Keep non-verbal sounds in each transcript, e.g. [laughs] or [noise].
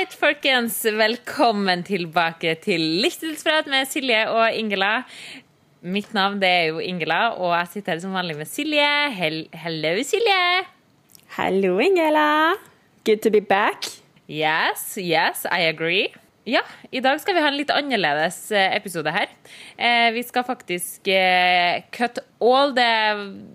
right, folkens. Velkommen tilbake til Livsstilsprat med Silje og Ingela. Mitt navn det er jo Ingela, og jeg sitter her som vanlig med Silje. Hel Hello, Silje. Hallo, Ingela. Good to be back. Yes, yes, I agree. Ja, i dag skal vi ha en litt annerledes eh, episode her. Eh, vi skal faktisk eh, cut all the,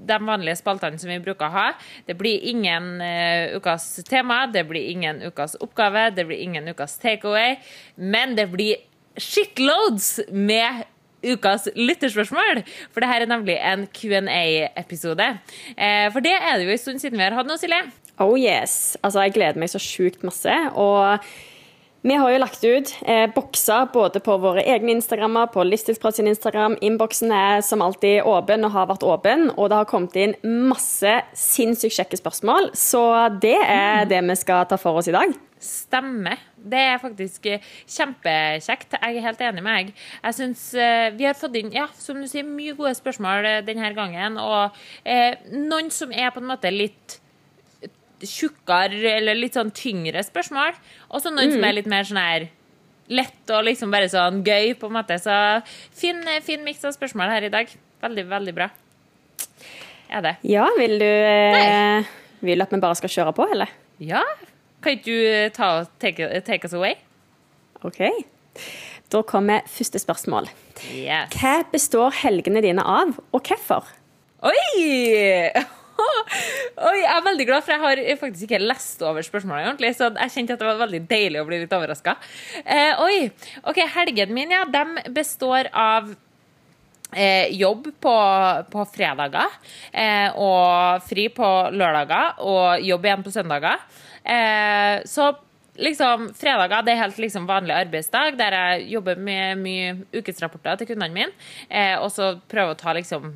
de vanlige spaltene som vi bruker å ha. Det blir ingen eh, ukas tema, det blir ingen ukas oppgave, det blir ingen ukas takeaway. Men det blir shitloads med ukas lytterspørsmål. For det her er nemlig en Q&A-episode. Eh, for det er det jo en stund siden vi har hatt nå, Silje. Oh yes. Altså, jeg gleder meg så sjukt masse. Og vi har jo lagt ut eh, bokser både på våre egne Instagrammer, på Livsstilsprat sin Instagram. Innboksen er som alltid åpen og har vært åpen, og det har kommet inn masse sinnssykt kjekke spørsmål. Så det er det vi skal ta for oss i dag. Stemmer. Det er faktisk eh, kjempekjekt. Jeg er helt enig med deg. Jeg synes eh, Vi har fått inn ja, som du sier, mye gode spørsmål eh, denne gangen. Og eh, noen som er på en måte litt tjukkere eller litt sånn tyngre spørsmål. Og så noen mm. som er litt mer sånn her lett og liksom bare sånn gøy, på en måte. Så fin, fin miks av spørsmål her i dag. Veldig, veldig bra. Er det. Ja, vil du eh, Vil du at vi bare skal kjøre på, eller? Ja. Kan ikke du ta, take, take us away? OK. Da kommer første spørsmål. Yes. Hva består helgene dine av, og hvorfor? Oi! [laughs] Oi, jeg er veldig glad, for jeg har faktisk ikke lest over spørsmålet ordentlig. Så jeg kjente at det var veldig deilig å bli litt overraska. Eh, oi. OK, helgen min, ja. De består av eh, jobb på, på fredager. Eh, og fri på lørdager. Og jobb igjen på søndager. Eh, så liksom, fredager det er helt liksom, vanlig arbeidsdag der jeg jobber med mye ukesrapporter til kundene mine. Eh, og så prøver å ta liksom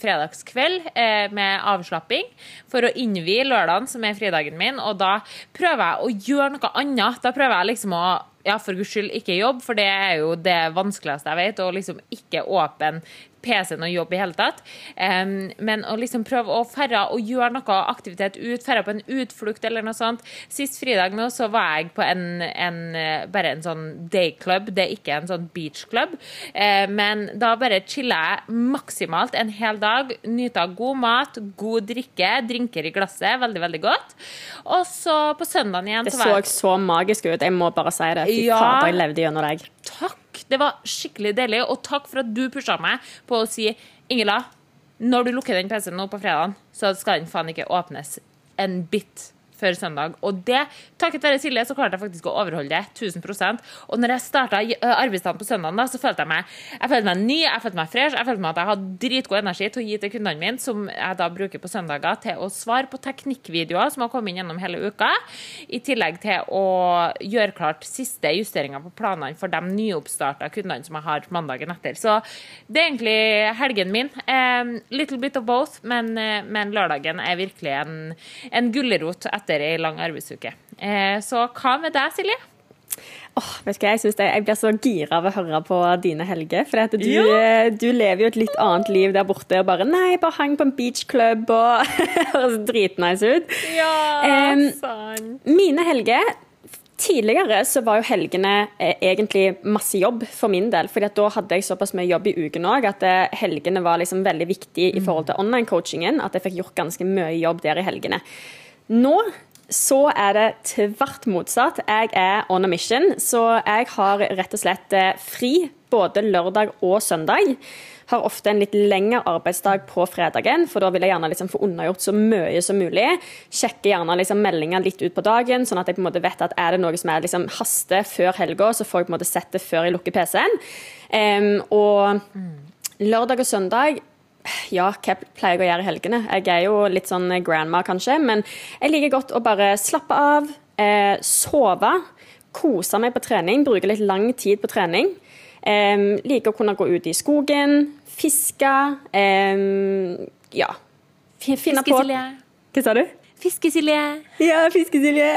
fredagskveld eh, med avslapping for å innvie lørdagen, som er fridagen min. Og da prøver jeg å gjøre noe annet. Da prøver jeg liksom å ja, for guds skyld ikke jobb, for det er jo det vanskeligste jeg vet. Å liksom ikke åpne PC-en og jobbe i hele tatt. Um, men å liksom prøve å færre og gjøre noe aktivitet ut, færre på en utflukt eller noe sånt. Sist fridag nå så var jeg på en, en bare en sånn dayclub, det er ikke en sånn beachclub. Uh, men da bare chilla jeg maksimalt en hel dag. Nyta god mat, god drikke, drinker i glasset, veldig, veldig godt. Og så på søndagen igjen Det så, så, så magisk ut, jeg må bare si det. Fy ja, fader, jeg levde gjennom deg. Takk det var skikkelig deilig. Og takk for at du pusha meg på å si Ingela, når du lukker den PC-en nå på fredag, så skal den faen ikke åpnes en bit før søndag. Og det, takket være Silje, så klarte jeg faktisk å overholde det 1000% Og når jeg starta arbeidsdagen på søndagen, da, så følte jeg meg, jeg følte meg ny, jeg følte meg fresh, jeg følte meg at jeg hadde dritgod energi til å gi til kundene mine, som jeg da bruker på søndager, til å svare på teknikkvideoer som har kommet inn gjennom hele uka, i tillegg til å gjøre klart siste justeringer på planene for de nyoppstarta kundene som jeg har mandagen etter. Så det er egentlig helgen min. Um, little bit of both, men, eh, men lørdagen er virkelig en, en gulrot etter etter ei lang arbeidsuke. Eh, så hva med deg, Silje? Oh, vet ikke, Jeg, det, jeg blir så gira av å høre på dine helger. For du, ja. Eh, du, lever jo et litt annet liv der borte. Og bare Nei, bare hang på en beachclub og [laughs] høres dritnice ut. Ja, um, sant. Mine helger Tidligere så var jo helgene eh, egentlig masse jobb for min del. for da hadde jeg såpass mye jobb i uken òg at eh, helgene var liksom veldig viktig i forhold til online-coachingen. At jeg fikk gjort ganske mye jobb der i helgene. Nå så er det tvert motsatt. Jeg er on a mission, så jeg har rett og slett eh, fri både lørdag og søndag. Har ofte en litt lengre arbeidsdag på fredagen, for da vil jeg gjerne liksom få unnagjort så mye som mulig. Sjekker gjerne liksom meldinger litt ut på dagen, sånn at jeg på en måte vet at er det noe som er liksom haster før helga, så får jeg på en måte sett det før jeg lukker PC-en. Um, og lørdag og søndag ja, hva pleier jeg å gjøre i helgene? Jeg er jo litt sånn grandma, kanskje, men jeg liker godt å bare slappe av, eh, sove, kose meg på trening, bruke litt lang tid på trening. Eh, liker å kunne gå ut i skogen, fiske. Eh, ja. Finne på Hva sa du? Fiskesilje. Ja, Fiskesilje.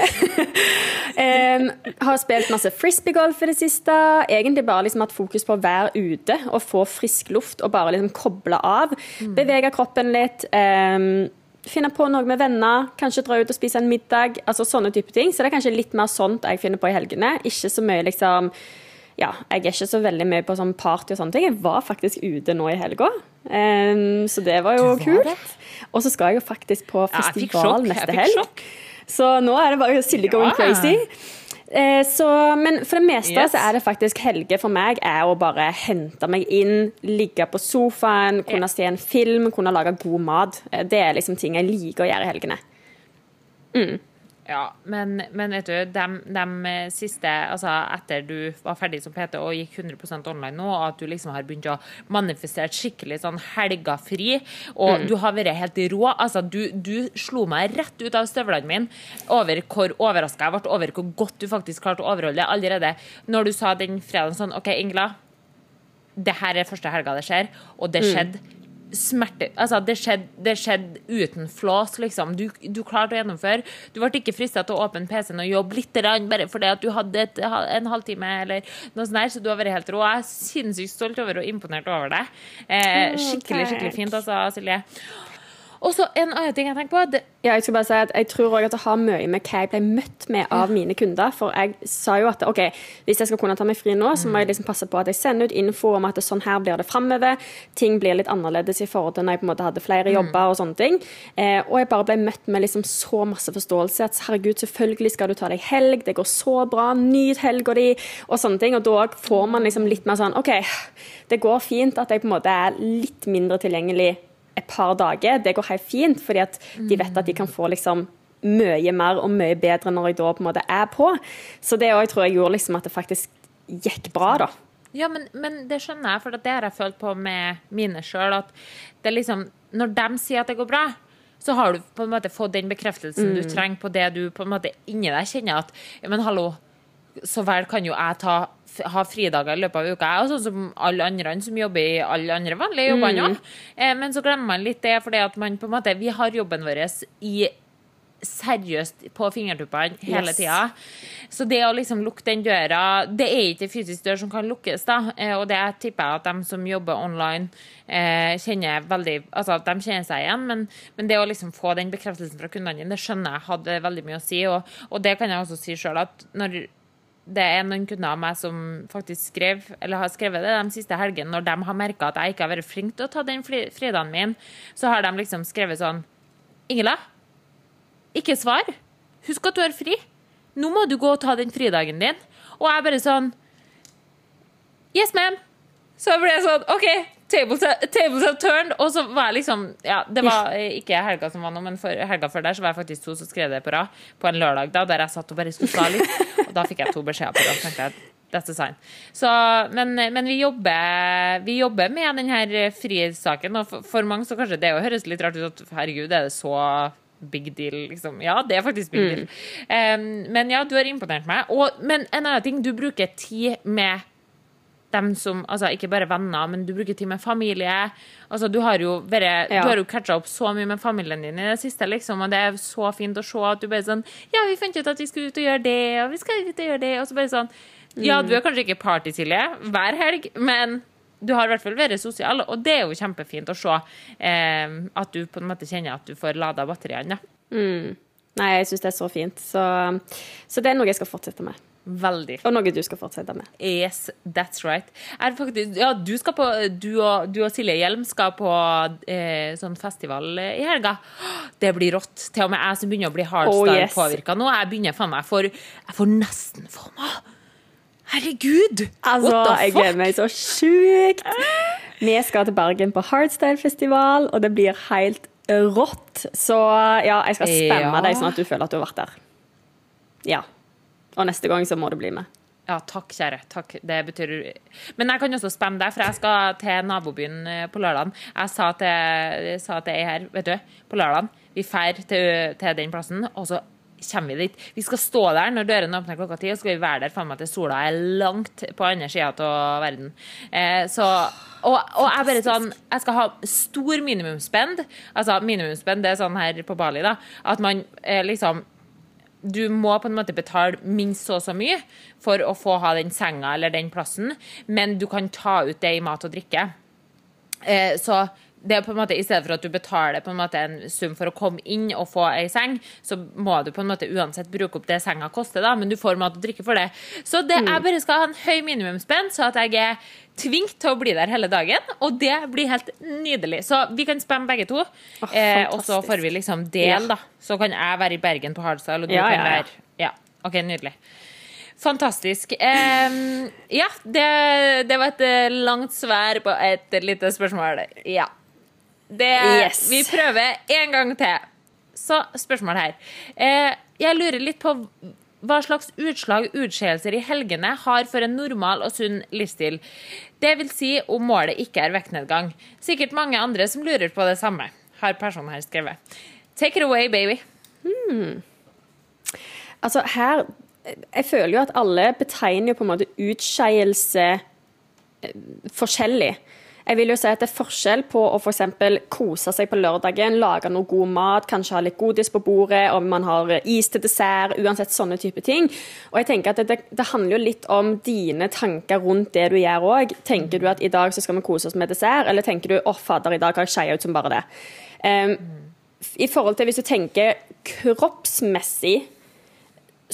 um, [laughs] har spilt masse frisbeegolf i det siste. Egentlig bare liksom hatt fokus på å være ute og få frisk luft og bare liksom koble av. Mm. Bevege kroppen litt. Um, finne på noe med venner, kanskje dra ut og spise en middag. altså Sånne type ting. Så det er kanskje litt mer sånt jeg finner på i helgene. Ikke så mye liksom ja, jeg er ikke så veldig med på sånn party og sånne ting. Jeg var faktisk ute nå i helga, um, så det var jo var kult. Og så skal jeg jo faktisk på festival ja, neste helg. Så nå er det bare Silje going Ja. crazy. Eh, så, men for det meste Yes. så er det faktisk helger for meg er å bare hente meg inn, ligge på sofaen, kunne se en film, kunne lage god mat. Eh, Det er liksom ting jeg liker å gjøre i helgene. Ja, men, men vet du, de, siste Altså etter du var ferdig som PT og gikk 100% online nå, og at du liksom har begynt å manifestere skikkelig sånn helga fri, og du har vært helt rå Altså, du, du slo meg rett ut av støvlene mine over hvor overraska jeg ble over hvor godt du faktisk klarte å overholde det allerede. Når du sa den fredagen sånn OK, Ingla, det her er første helga det skjer, og det skjedde smerte Altså, det skjedde, det skjedde uten flås, liksom. Du, du klarte å gjennomføre. Du ble ikke frista til å åpne PC-en og jobbe litt bare fordi at du hadde et, en halvtime eller noe sånt der, så du har vært helt rå. Jeg er sinnssykt stolt over og imponert over deg. Eh, skikkelig, skikkelig fint, altså, Silje. Og så en annen ting jeg tenker på. Det, Ja, jeg skal bare si at jeg tror også at det har mye med hva jeg ble møtt med av mine kunder. For jeg sa jo at ok, hvis jeg skal kunne ta meg fri nå, så må jeg liksom passe på at jeg sender ut info om at sånn her blir det framover. Ting blir litt annerledes i forhold til når jeg på en måte hadde flere jobber og sånne ting. Eh, og jeg bare ble møtt med liksom så masse forståelse at herregud, selvfølgelig skal du ta deg helg, det går så bra, nyt helga di, og sånne ting. Og da får man liksom litt mer sånn OK, det går fint at jeg på en måte er litt mindre tilgjengelig et par dager. Det går helt fint, fordi at de vet at de kan få liksom mye mer og mye bedre når jeg da på en måte er på. Så det òg tror jeg gjorde liksom at det faktisk gikk bra, da. Ja, men, men det skjønner jeg, for det har jeg følt på med mine sjøl. At det er liksom Når de sier at det går bra, så har du på en måte fått den bekreftelsen du trenger på det du på en måte inni deg kjenner at ja, Men hallo, så vel kan jo jeg ta, ha fridager i løpet av uka, jeg, sånn som alle andre som jobber i alle andre vanlige jobber mm. Eh, men så glemmer man litt det, fordi at man på en måte Vi har jobben vår i seriøst på fingertuppene hele Yes. tida. Så det å liksom lukke den døra Det er ikke fysisk dør som kan lukkes, da. Eh, Og det tipper jeg at de som jobber online, eh, kjenner veldig Altså at de kjenner seg igjen. Men, men det å liksom få den bekreftelsen fra kundene dine, det skjønner jeg hadde veldig mye å si. Og, og det kan jeg også si sjøl, at når det er noen kunder av meg som faktisk skrev, eller har skrevet det de siste helgene, når de har merka at jeg ikke har vært flink til å ta den fridagen min, så har de liksom skrevet sånn Ingela, ikke svar. Husk at du har fri. Nå må du gå og ta den fridagen din. Og jeg bare sånn Yes, ma'am. Så ble jeg sånn OK, tables tables are turned. Og så var jeg liksom Ja, det var ikke helga som var nå, men for, helga før der så var jeg faktisk to som skrev det på rad på en lørdag, da, der jeg satt og bare svare litt. Og da fikk jeg to beskjeder på rad. tenkte jeg. Så, men, men vi, jobber, vi jobber med denne frihetssaken. og for, for mange så kanskje det høres litt rart ut at herregud, er det så big deal, liksom. Ja, det er faktisk big deal. Um, men ja, du har imponert meg. Og, men en annen ting, du bruker tid med dem som Altså ikke bare venner, men du bruker tid med familie. Altså, du har jo vært Ja. Du har jo catcha opp så mye med familien din i det siste, liksom, og det er så fint å se at du bare sånn Ja, vi fant ut at vi skulle ut og gjøre det, og vi skal ut og gjøre det, og så bare sånn Ja, du er kanskje ikke party-Silje hver helg, men du har i hvert fall vært sosial, og det er jo kjempefint å se eh, at du på en måte kjenner at du får lada batteriene. Mm. Nei, jeg syns det er så fint. Så, så det er noe jeg skal fortsette med. Veldig. Og noe du skal fortsette med. Yes, that's right. Faktisk, ja, du, på, du, og, du og Silje Hjelm skal på eh, sånn festival eh, i helga. Det blir rått. Til og med jeg som begynner å bli Oh, hardstyle-påvirka yes. nå. Jeg begynner faen meg for Jeg får nesten meg Herregud! Altså, What the jeg gleder meg så sjukt. Vi skal til Bergen på Hardstyle-festival, og det blir helt rått. Så ja, jeg skal spamme Ja. deg sånn at du føler at du har vært der. Ja. Og neste gang så må du bli med. Ja, takk, kjære. Takk. Det betyr Men jeg kan også spenne deg, for jeg skal til nabobyen eh, på lørdag. Jeg sa til, jeg her, vet du, på lørdag Vi drar til, til den plassen, og så kommer vi dit. Vi skal stå der når dørene åpner klokka ti, og så skal vi være der faen meg til sola er langt på andre sida av verden. Eh, så og, og jeg bare sånn Jeg skal ha stor minimumsspend. Altså minimumsspend, det er sånn her på Bali, da. At man eh, liksom du må på en måte betale minst så og så mye for å få ha den senga eller den plassen, men du kan ta ut det i mat og drikke. Eh, så det er på en måte, I stedet for at du betaler på en måte en sum for å komme inn og få ei seng, så må du på en måte uansett bruke opp det senga koster, da, men du får mat og drikke for det. Så det, jeg bare skal ha en høy minimumsspenn, så at jeg er tvunget til å bli der hele dagen. Og det blir helt nydelig. Så vi kan spamme begge to, Oh, eh, og så får vi liksom del, da. Så kan jeg være i Bergen på hardstyle, og du Ja, kan ja, ja. være Ja, OK, nydelig. Fantastisk. Em, ja, det, det var et eh, langt svær på et lite spørsmål. Ja. Det, Yes. Vi prøver en gang til. Så spørsmål her. Eh, jeg lurer litt på hva slags utslag utskeielser i helgene har for en normal og sunn livsstil. Det vil si om målet ikke er vektnedgang. Sikkert mange andre som lurer på det samme, har personen her skrevet. Take it away, baby. Altså her Jeg føler jo at alle betegner på en måte utskeielse eh, forskjellig. Jeg vil jo si at det er forskjell på å eksempel kose seg på lørdagen, lage noe god mat, kanskje ha litt godis på bordet, om man har is til dessert, uansett sånne type ting. Og jeg tenker at det, det, det handler jo litt om dine tanker rundt det du gjør òg. Tenker du at i dag så skal vi kose oss med dessert, eller tenker du å fader, i dag har jeg skeia ut som bare det. Um, I forhold til hvis du tenker kroppsmessig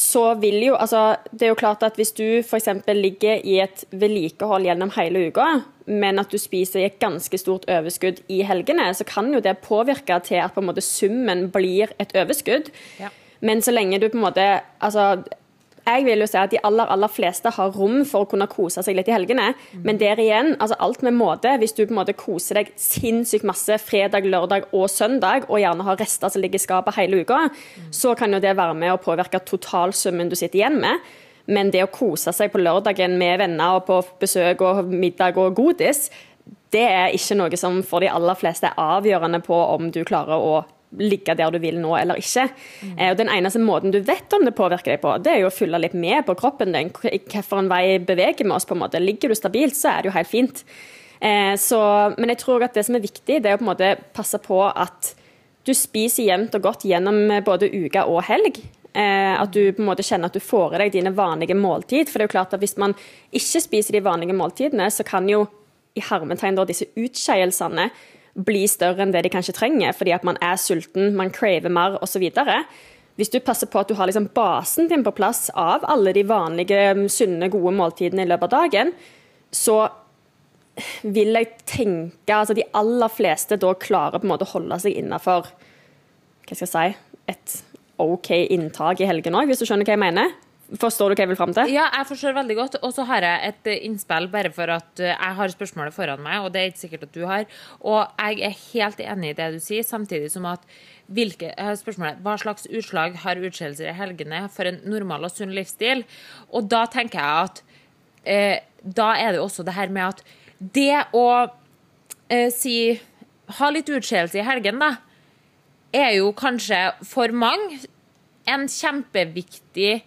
så vil jo altså, Det er jo klart at hvis du f.eks. ligger i et vedlikehold gjennom hele uka, men at du spiser i et ganske stort overskudd i helgene, så kan jo det påvirke til at på en måte summen blir et overskudd. Ja. Men så lenge du på en måte altså, jeg vil jo si at de aller aller fleste har rom for å kunne kose seg litt i helgene. Men der igjen, altså alt med måte. Hvis du på en måte koser deg sinnssykt masse fredag, lørdag og søndag, og gjerne har rester som ligger i skapet hele uka, så kan jo det være med å påvirke totalsummen du sitter igjen med. Men det å kose seg på lørdagen med venner og på besøk og middag og godis, det er ikke noe som for de aller fleste er avgjørende på om du klarer å ligge der du vil nå eller ikke. Eh, og Den eneste måten du vet om det påvirker deg på, det er jo å følge litt med på kroppen din. Hvilken vei beveger vi oss? på en måte. Ligger du stabilt, så er det jo helt fint. Eh, så, men jeg tror at det som er viktig, det er å på en måte passe på at du spiser jevnt og godt gjennom eh, både uke og helg. Eh, at du på en måte kjenner at du får i deg dine vanlige måltid. For det er jo klart at hvis man ikke spiser de vanlige måltidene, så kan jo i hermetegn da disse utskeielsene bli større enn det de kanskje trenger, fordi at man er sulten, man craver mer osv. Hvis du passer på at du har liksom basen din på plass av alle de vanlige, sunne, gode måltidene i løpet av dagen, så vil jeg tenke altså de aller fleste da klarer på en måte å holde seg innafor hva skal jeg si, et OK inntak i helgen òg, hvis du skjønner hva jeg mener? Forstår du hva jeg vil fram til? Ja, jeg forstår veldig godt. Og så har jeg et eh, innspill bare for at eh, jeg har spørsmålet foran meg, og det er ikke sikkert at du har. Og jeg er helt enig i det du sier, samtidig som at hvilke, spørsmålet, hva slags utslag har utskeielser i helgene for en normal og sunn livsstil? Og da tenker jeg at eh, da er det også det her med at det å eh, si ha litt utskeielse i helgen, da, er jo kanskje for mange en kjempeviktig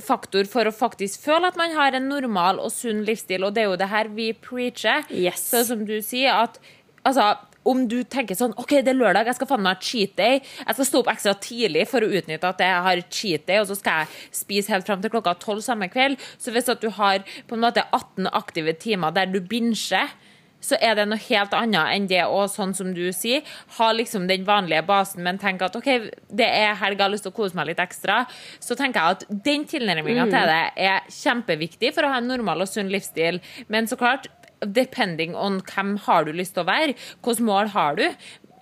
faktor for å faktisk føle at man har en normal og sunn livsstil, og det er jo det her vi preacher. Yes. Så som du sier, at altså, om du tenker sånn OK, det er lørdag, jeg skal faen meg ha cheat day. Jeg skal stå opp ekstra tidlig for å utnytte at jeg har cheat day, og så skal jeg spise helt fram til klokka tolv samme kveld. Så hvis at du har på en måte 18 aktive timer der du binsjer, så er det noe helt annet enn det å, sånn som du sier, ha liksom den vanlige basen, men tenke at OK, det er helg, jeg har lyst til å kose meg litt ekstra. Så tenker jeg at den tilnærminga til det er kjempeviktig for å ha en normal og sunn livsstil. Men så klart, depending on hvem har du lyst til å være, hvilke mål har du,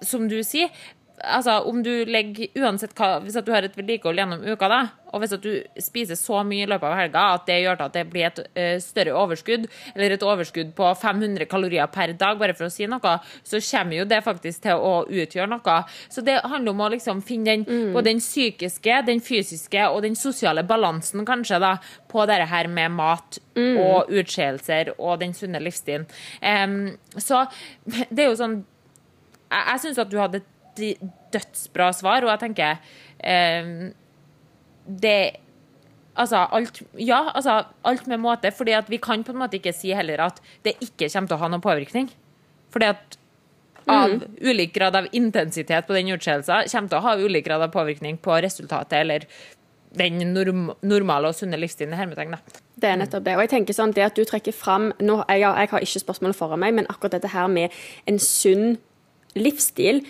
som du sier. Altså, om du legger, uansett hva, Hvis at du har et vedlikehold gjennom uka, da, og hvis at du spiser så mye i løpet av helga at det gjør at det blir et uh, større overskudd, eller et overskudd på 500 kalorier per dag, bare for å si noe, så kommer jo det faktisk til å utgjøre noe. Så det handler om å liksom finne den, både den psykiske, den fysiske og den sosiale balansen, kanskje, da, på dette her med mat og utskeielser og den sunne livsstilen. Um, så [laughs] det er jo sånn Jeg, jeg syns at du hadde et dødsbra svar, og jeg tenker eh, det Altså, alt, ja, altså, alt med måte. fordi at vi kan på en måte ikke si heller at det ikke kommer til å ha noen påvirkning. Fordi at av ulik grad av intensitet på den utskeielsen kommer til å ha ulik grad av påvirkning på resultatet eller den norm normale og sunne livsstilen. i hermetegn. Det er nettopp det. Og jeg tenker sånn, det at du trekker fram nå, jeg, har, jeg har ikke spørsmålet foran meg, men akkurat dette her med en sunn livsstil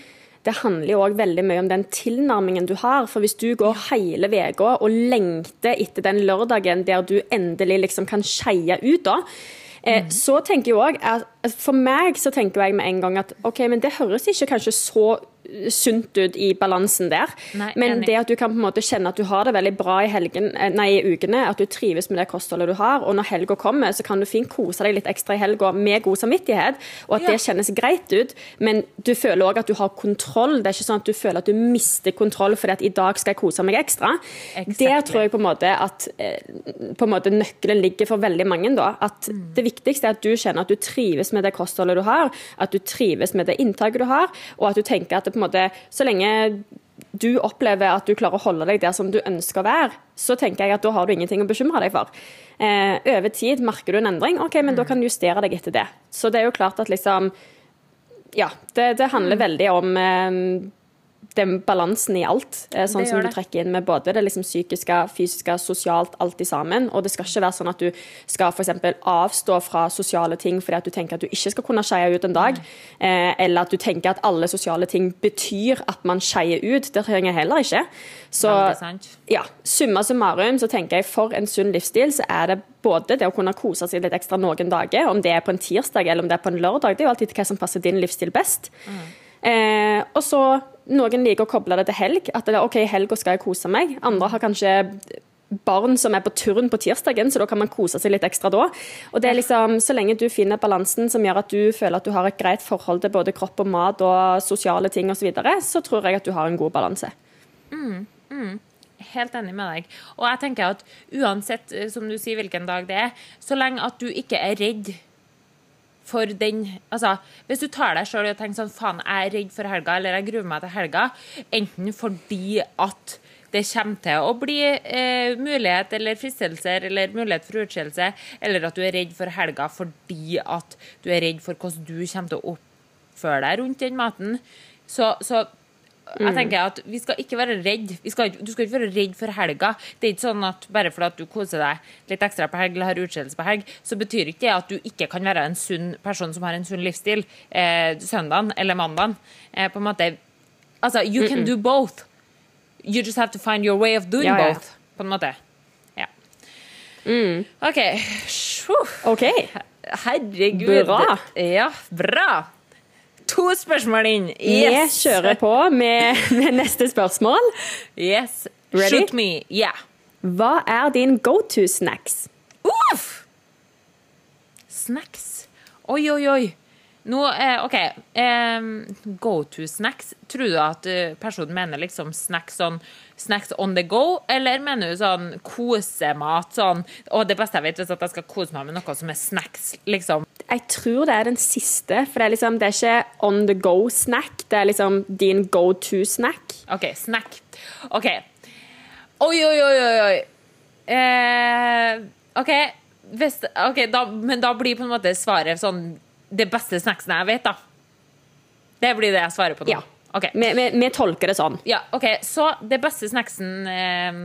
det handler jo òg veldig mye om den tilnærmingen du har. For hvis du går hele uka og lengter etter den lørdagen der du endelig liksom kan skeie ut, da, eh, mm. så tenker jeg òg For meg så tenker jeg med en gang at OK, men det høres ikke kanskje så sunt ut i balansen der. Nei, Men det at du kan på en måte kjenne at du har det veldig bra i, helgen, eh, nei, i ukene, at du trives med det kostholdet du har, og når helga kommer, så kan du fint kose deg litt ekstra i helga med god samvittighet, og at ja. det kjennes greit ut, men du føler òg at du har kontroll. Det er ikke sånn at du føler at du mister kontroll fordi at i dag skal jeg kose meg ekstra. Exactly. Der tror jeg på en måte at eh, på en måte nøkkelen ligger for veldig mange. da, at mm. Det viktigste er at du kjenner at du trives med det kostholdet du har, at du trives med det inntaket du har, og at du tenker at det på en måte, så lenge du opplever at du klarer å holde deg der som du ønsker å være, så tenker jeg at da har du ingenting å bekymre deg for. Eh, over tid merker du en endring, ok, men mm. da kan du justere deg etter det. Så det er jo klart at liksom Ja, det, det handler mm. veldig om eh, den balansen i alt. Eh, sånn som du trekker inn med både det liksom psykiske, fysiske, sosialt, alt i sammen. Og det skal ikke være sånn at du skal f.eks. avstå fra sosiale ting fordi at du tenker at du ikke skal kunne skeie ut en dag. Eh, eller at du tenker at alle sosiale ting betyr at man skeier ut. Det trenger jeg heller ikke. Så ja, summa summarum så tenker jeg for en sunn livsstil så er det både det å kunne kose seg litt ekstra noen dager, om det er på en tirsdag eller om det er på en lørdag, det er jo alltid hva som passer din livsstil best. Mm. Eh, og så noen liker å koble det til helg. At det er OK, i helga skal jeg kose meg. Andre har kanskje barn som er på turn på tirsdagen, så da kan man kose seg litt ekstra da. Og det er liksom, Så lenge du finner balansen som gjør at du føler at du har et greit forhold til både kropp og mat og sosiale ting osv., så, videre, så tror jeg at du har en god balanse. Mm, mm. Helt enig med deg. Og jeg tenker at uansett eh, som du sier, hvilken dag det er, så lenge at du ikke er redd for den Altså, hvis du tar deg sjøl og tenker sånn Faen, jeg er redd for helga, eller jeg gruer meg til helga, enten fordi at det kommer til å bli eh, mulighet eller fristelser eller mulighet for utskillelse, eller at du er redd for helga fordi at du er redd for hvordan du kommer til å oppføre deg rundt den maten, så, så jeg tenker at Vi skal ikke være redd. Skal, du skal ikke være redd for helga. Det er ikke sånn at Bare fordi at du koser deg litt ekstra på helg eller har utskillelse på helg, så betyr ikke det at du ikke kan være en sunn person som har en sunn livsstil eh, søndagen eller mandagen. Eh, på en måte Altså, you can do both. You just have to find your way of doing ja, ja. both. På en måte. Ja. Mm. OK. OK. Herregud. Bra. Ja, bra to spørsmål inn. Yes. Vi kjører på med, med, neste spørsmål. Yes. Ready? Shoot me. Yeah. Hva er din go to snacks? Uff! Snacks. Oi, oi, oi. Nå, eh, OK. Eh, go to snacks. Tror du at uh, personen mener liksom snacks sånn snacks on the go, eller mener du sånn kosemat sånn Og det beste jeg vet, er at jeg skal kose meg med noe som er snacks, liksom. Jeg tror det er den siste, for det er liksom Det er ikke on the go-snack, det er liksom din go to-snack. OK, snack. OK. Oi, oi, oi, oi. Eh, OK. Hvis, okay da, men da blir på en måte svaret sånn det beste snacksen jeg vet, da. Det blir det jeg svarer på nå. Ja. Okay. Vi, vi, vi, tolker det sånn. Ja, ok. Så det beste snacksen eh,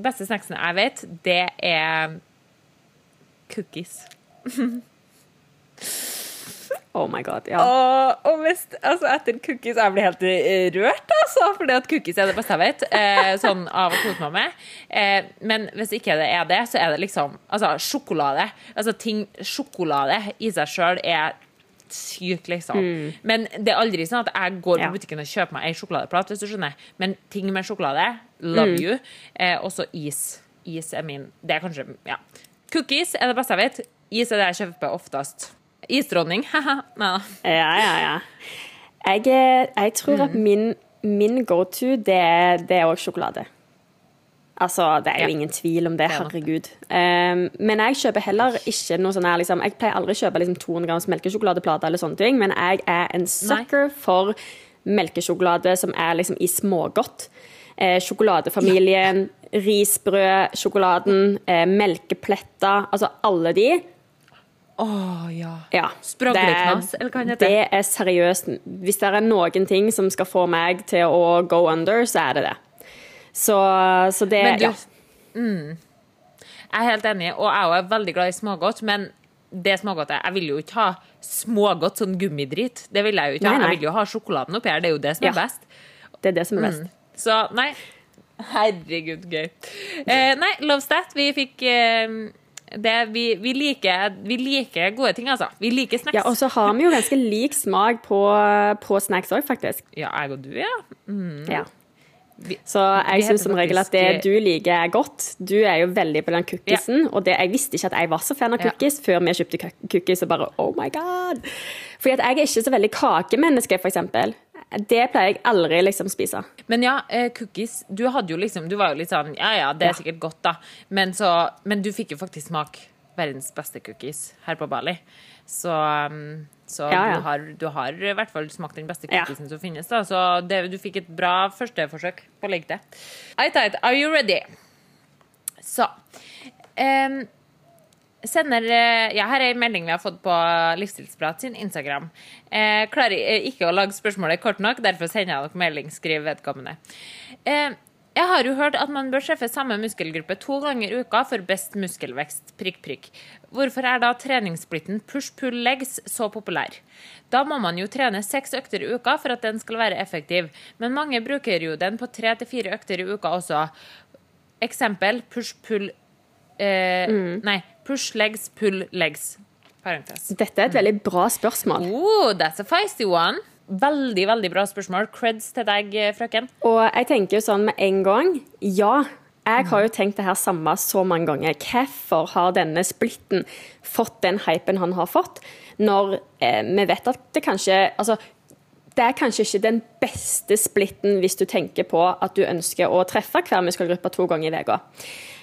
beste snacksen jeg vet, det er cookies. [laughs] oh my god, ja. Og, og hvis, altså etter cookies Jeg blir helt rørt, altså, fordi at cookies er det beste jeg vet. Eh, sånn av å kose meg med. Eh, men hvis ikke det er det, så er det liksom Altså, sjokolade. Altså ting Sjokolade i seg sjøl er sykt, liksom. Mm. Men det er aldri sånn at jeg går på butikken og kjøper meg ei sjokoladeplate, hvis du skjønner. Men ting med sjokolade, love mm. you. Eh, også is. Is er min Det er kanskje Ja. Cookies er det beste jeg vet. Is er det jeg kjøper oftest. Isdronning. [laughs] ja, ja, ja. Jeg, eh, jeg tror at mm. min, min go to, det er òg sjokolade. Altså, Det er jo ingen tvil om det, herregud. Um, men jeg kjøper heller ikke noe sånn her liksom, Jeg pleier aldri å kjøpe liksom 200 grams melkesjokoladeplater eller sånne ting, men jeg er en sucker Nei. for melkesjokolade som er liksom i smågodt. Eh, sjokoladefamilien, ja. risbrødsjokoladen, eh, melkepletter, altså alle de. Å oh, ja. ja Spragleknass, eller hva det heter. Det er seriøst Hvis det er noen ting som skal få meg til å go under, så er det det. Så, så det du, ja. Mm, jeg er helt enig, og jeg er veldig glad i smågodt, men det smågodtet Jeg vil jo ikke ha smågodt sånn gummidrit. Det vil jeg jo ikke ha. Nei, nei. Jeg vil jo ha sjokoladen oppi her. Det er jo det som er Ja. best. Det er det som er best. Så nei. Herregud, gøy. Eh, nei, Love Stat. Vi fikk eh, det vi, vi, liker, vi liker gode ting, altså. Vi liker snacks. Ja, og så har vi jo ganske lik smak på, på snacks òg, faktisk. Ja, jeg og du, ja. Ja. Så jeg syns som regel at det du liker er godt. Du er jo veldig på den cookiesen, og det, jeg visste ikke at jeg var så fan av cookies før vi kjøpte cookies og bare oh my god. Fordi at jeg er ikke så veldig kakemenneske, eksempel. Det pleier jeg aldri liksom spise. Men ja, eh, cookies Du hadde jo liksom Du var jo litt sånn Ja ja, det er Ja. sikkert godt, da. Men, så, men du fikk jo faktisk smak verdens beste cookies her på Bali. Så, um, så Ja, ja. Du, har, du har i hvert fall smakt den beste cookiesen som finnes. da Så det, du fikk et bra førsteforsøk på å legge det. Ait, ait, are you ready? Så um, Sender eh, Ja, her er en melding vi har fått på Livsstilsprat sin Instagram. Eh, klarer eh, ikke å lage spørsmålet kort nok, derfor sender jeg dere melding. skriver vedkommende. Eh, jeg har jo hørt at man bør treffe samme muskelgruppe to ganger i uka for best muskelvekst. Prikk, prikk. Hvorfor er da treningssplitten push-pull legs så populær? Da må man jo trene seks økter i uka for at den skal være effektiv, men mange bruker jo den på tre til fire økter i uka også. Eksempel push-pull eh, Nei, push legs, pull legs. Parentes. Dette er et veldig bra spørsmål. Oh, that's a feisty one. Veldig, veldig bra spørsmål. Creds til deg, eh, frøken. Og jeg tenker jo sånn med en gang Ja, jeg har jo tenkt det her samme så mange ganger. Hvorfor har denne splitten fått den hypen han har fått, når eh, vi vet at det kanskje Altså, det er kanskje ikke den beste splitten hvis du tenker på at du ønsker å treffe hver muskelgruppe to ganger i uka.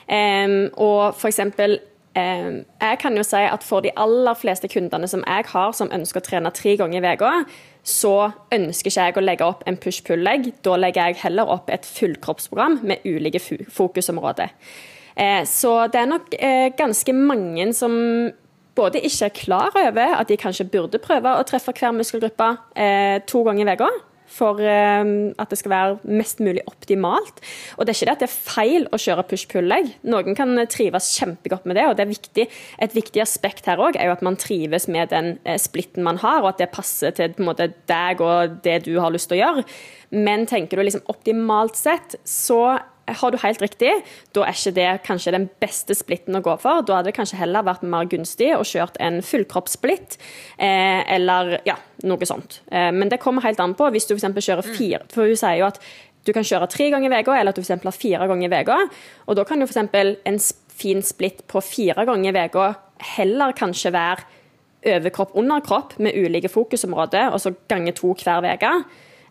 Um, og for em, Jeg kan jo si at for de aller fleste kundene som jeg har som ønsker å trene tre ganger i uka, så ønsker ikke jeg å legge opp en push-pull-legg. Da legger jeg heller opp et fullkroppsprogram med ulike fokusområder. Eh, så det er nok eh, ganske mange som både ikke er klar over at de kanskje burde prøve å treffe hver muskelgruppe eh, to ganger i uka. For eh, at det skal være mest mulig optimalt. Og det er ikke det at det er feil å kjøre push-pull-legg. Noen kan trives kjempegodt med det, og det er viktig. Et viktig aspekt her òg er jo at man trives med den eh, splitten man har, og at det passer til måte, deg og det du har lyst til å gjøre. Men tenker du liksom optimalt sett, så har du helt riktig. Da er ikke det kanskje den beste splitten å gå for. Da hadde det kanskje heller vært mer gunstig å kjørt en fullkroppssplitt, eh, eller ja, noe sånt. Eh, men det kommer helt an på. Hvis du f.eks. kjører fire For hun sier jo at du kan kjøre tre ganger i uka, eller at du f.eks. har fire ganger i uka. Og da kan jo f.eks. en fin splitt på fire ganger i uka heller kanskje være overkropp, underkropp med ulike fokusområder, og så gange to hver uke.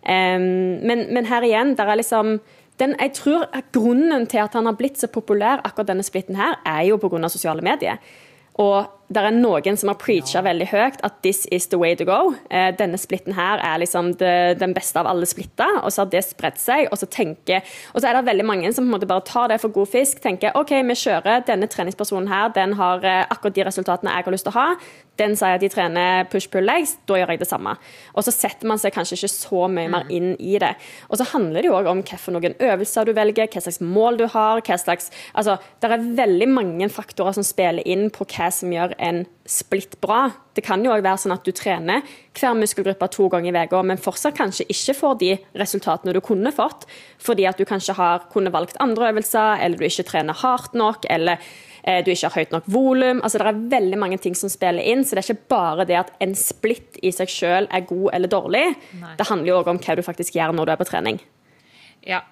Um, men, men her igjen, der er liksom den, jeg tror Grunnen til at han har blitt så populær, akkurat denne splitten her, er jo pga. sosiale medier. Og det er noen som har preacha veldig høyt at this is the way to go. Eh, denne splitten her er liksom det, den beste av alle splitter. Og så har det spredt seg. Og så, tenker, og så er det veldig mange som på en måte bare tar det for god fisk. Tenker OK, vi kjører. Denne treningspersonen her, den har eh, akkurat de resultatene jeg har lyst til å ha. Den sier at de trener push-pull-legs, da gjør jeg det samme. Og så setter man seg kanskje ikke så mye mer inn i det. Og så handler det jo òg om hvilke øvelser du velger, hva slags mål du har. hva slags, altså, Det er veldig mange faktorer som spiller inn på hva som gjør en splitt bra. Det kan jo òg være sånn at du trener hver muskelgruppe to ganger i uka, men fortsatt kanskje ikke får de resultatene du kunne fått, fordi at du kanskje har kunne valgt andre øvelser, eller du ikke trener hardt nok, eller eh, du ikke har høyt nok volum. Altså, det er veldig mange ting som spiller inn, så det er ikke bare det at en splitt i seg sjøl er god eller dårlig. Nei. Det handler jo òg om hva du faktisk gjør når du er på trening. Ja,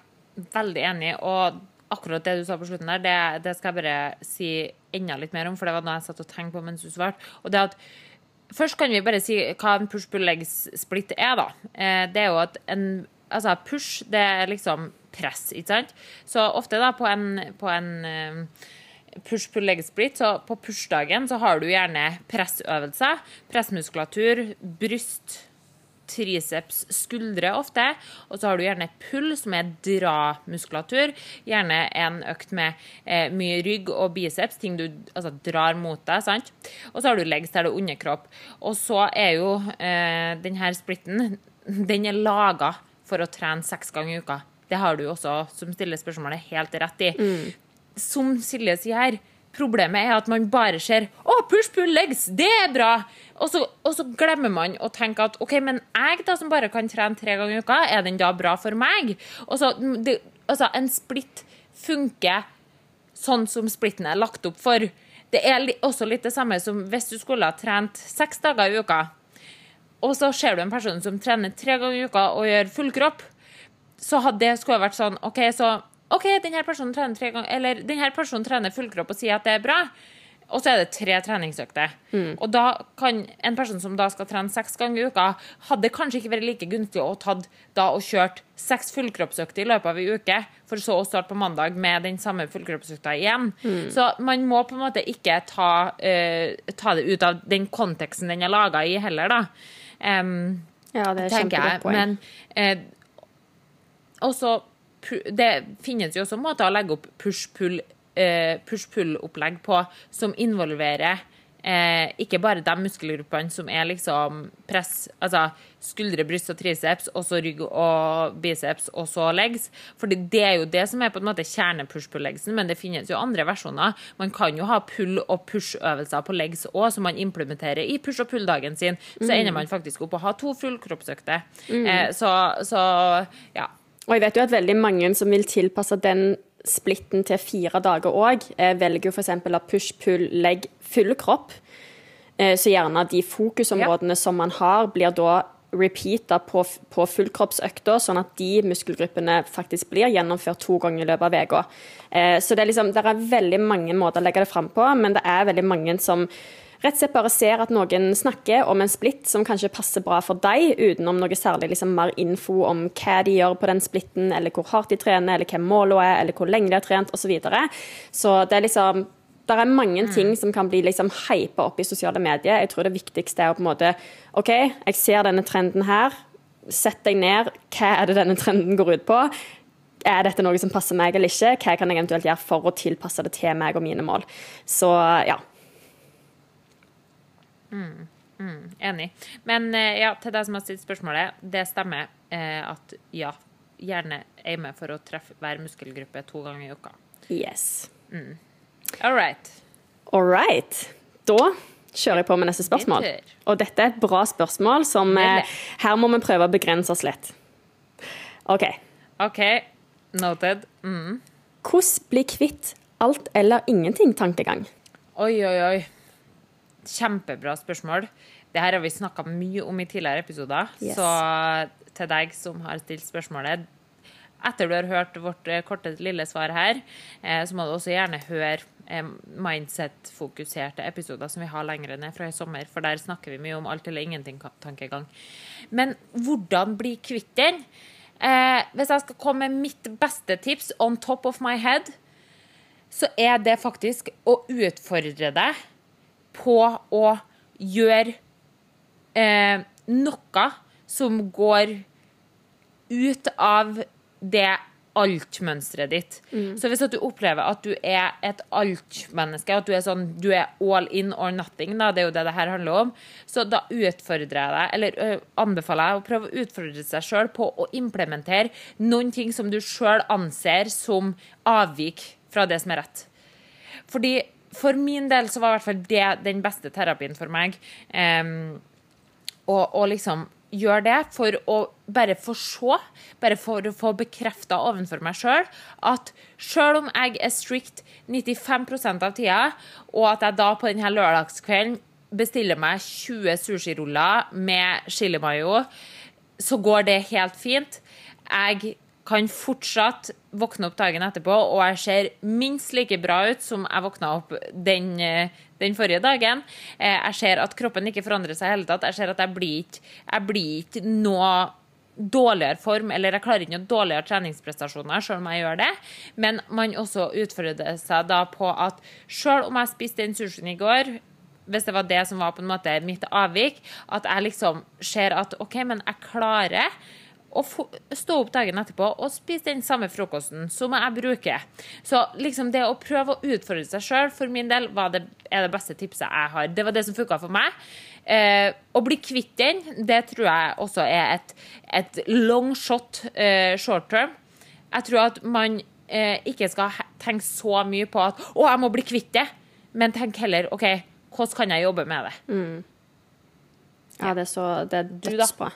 veldig enig. Og akkurat det du sa på slutten der, det, det skal jeg bare si enda litt mer om, for det var noe jeg satt og tenkte på mens du svarte. Og det at Først kan vi bare si hva en push-pull-legs-split er, da. Eh, Det er jo at en Altså, push, det er liksom press, ikke sant? Så ofte da på en, på en eh, push-pull-leg-split, så på push-dagen så har du gjerne pressøvelser, pressmuskulatur, bryst, triceps, skuldre ofte. Og så har du gjerne pull, som er dra-muskulatur. Gjerne en økt med eh, mye rygg og biceps, ting du altså, drar mot deg. sant? Og så har du legs, der det er underkropp. Og så er jo eh, denne splitten den er laga for å trene seks ganger i uka. Det har du jo også, som stiller spørsmålet, helt rett i. Som Silje sier her, problemet er at man bare ser å, push, pull, legs, det er bra. Og så, og så, glemmer man å tenke at OK, men jeg da som bare kan trene tre ganger i uka, er den da bra for meg? Og så, det, altså, en splitt funker sånn som splitten er lagt opp for. Det er også litt det samme som hvis du skulle ha trent seks dager i uka, og så ser du en person som trener tre ganger i uka og gjør full kropp, så hadde det skulle vært sånn OK, så OK, denne personen trener tre ganger, eller denne personen trener fullkropp og sier at det er bra. Og så er det tre treningsøkter. Mm. Og da kan en person som da skal trene seks ganger i uka, hadde kanskje ikke vært like gunstig å tatt da og kjørt seks fullkroppsøkter i løpet av ei uke, for så å starte på mandag med den samme fullkroppsøkta igjen. Mm. Så man må på en måte ikke ta, uh, ta det ut av den konteksten den er laga i, heller, da. Um, ja, det er kjempegodt poeng. Men uh, også det finnes jo også måter å legge opp push-pull-opplegg push på som involverer eh, ikke bare de muskelgruppene som er liksom press, altså skuldre, bryst og triceps, og så rygg og biceps, og så legs. For det er jo det som er på en måte kjerne-push-pull-legsen, men det finnes jo andre versjoner. Man kan jo ha pull- og push-øvelser på legs òg, som man implementerer i push- og pull-dagen sin. Så ender man faktisk opp å ha to fullkroppsøkter. Mm. Eh, så, så ja. Og jeg vet jo at veldig mange som vil tilpasse den splitten til fire dager òg, velger velger f.eks. å push, pull, legg, full kropp. Eh, så gjerne de fokusområdene ja. som man har, blir da repeata på, på fullkroppsøkta, sånn at de muskelgruppene faktisk blir gjennomført to ganger i løpet av uka. Eh, så det er, liksom, det er veldig mange måter å legge det fram på, men det er veldig mange som rett og slett bare ser at noen snakker om en splitt som kanskje passer bra for deg, utenom noe særlig liksom, mer info om hva de gjør på den splitten, eller hvor hardt de trener, eller hva målet er, eller hvor lenge de har trent, osv. Så, videre. så det er liksom det er mange mm. ting som kan bli liksom hypa opp i sosiale medier. Jeg tror det viktigste er å på en måte OK, jeg ser denne trenden her. Sett deg ned. Hva er det denne trenden går ut på? Er dette noe som passer meg eller ikke? Hva kan jeg eventuelt gjøre for å tilpasse det til meg og mine mål? Så ja, Mm, mm, enig. Men eh, ja, til deg som har stilt spørsmålet, det stemmer eh, at ja, gjerne aime for å treffe hver muskelgruppe to ganger i uka. Yes. Mm. All right. All right. Da kjører jeg på med neste spørsmål. Og dette er et bra spørsmål som eh, Her må vi prøve å begrense oss litt. OK. OK. Noted. Mm. Hvordan bli kvitt alt eller ingenting-tankegang? Oi, oi, oi. Kjempebra spørsmål. Det her har vi snakka mye om i tidligere episoder. Yes. Så til deg som har stilt spørsmålet Etter du har hørt vårt eh, korte, lille svar her, eh, så må du også gjerne høre eh, mindset-fokuserte episoder som vi har lenger ned fra i sommer, for der snakker vi mye om alt eller ingenting-tankegang. Men hvordan bli kvitt den? hvis jeg skal komme med mitt beste tips on top of my head, så er det faktisk å utfordre deg på å gjøre eh, noe som går ut av det alt-mønsteret ditt. Mm. Så hvis du opplever at du er et alt-menneske, at du er sånn du er all in or nothing, da, det er jo det det her handler om, så da utfordrer jeg deg, eller ø, anbefaler jeg å prøve å utfordre seg sjøl på å implementere noen ting som du sjøl anser som avvik fra det som er rett. Fordi for min del så var i hvert fall det den beste terapien for meg. Um, og, liksom gjøre det for å bare få se, bare for å få bekrefta ovenfor meg sjøl, at sjøl om jeg er strict 95% av tida, og at jeg da på denne lørdagskvelden bestiller meg 20 sushiruller med chili mayo, så går det helt fint. Jeg kan fortsatt våkne opp dagen etterpå, og jeg ser minst like bra ut som jeg våkna opp den, eh, den forrige dagen. Eh, jeg ser at kroppen ikke forandrer seg i hele tatt. Jeg ser at jeg blir ikke, jeg blir ikke noe dårligere form, eller jeg klarer ikke noe dårligere treningsprestasjoner selv om jeg gjør det. Men man også utfordrer seg da på at selv om jeg spiste den sushien i går, hvis det var det som var på en måte mitt avvik, at jeg liksom ser at OK, men jeg klarer å stå opp dagen etterpå og spise den samme frokosten som jeg bruker. Så liksom det å prøve å utfordre seg sjøl, for min del, det, er det beste tipset jeg har. Det var det som funka for meg. Eh, å bli kvitt den, det tror jeg også er et, et long shot eh, short term. Jeg tror at man eh, ikke skal tenke så mye på at 'Å, jeg må bli kvitt det'. men tenk heller OK, hvordan kan jeg jobbe med det? Ja, det er så Det er dødsbra.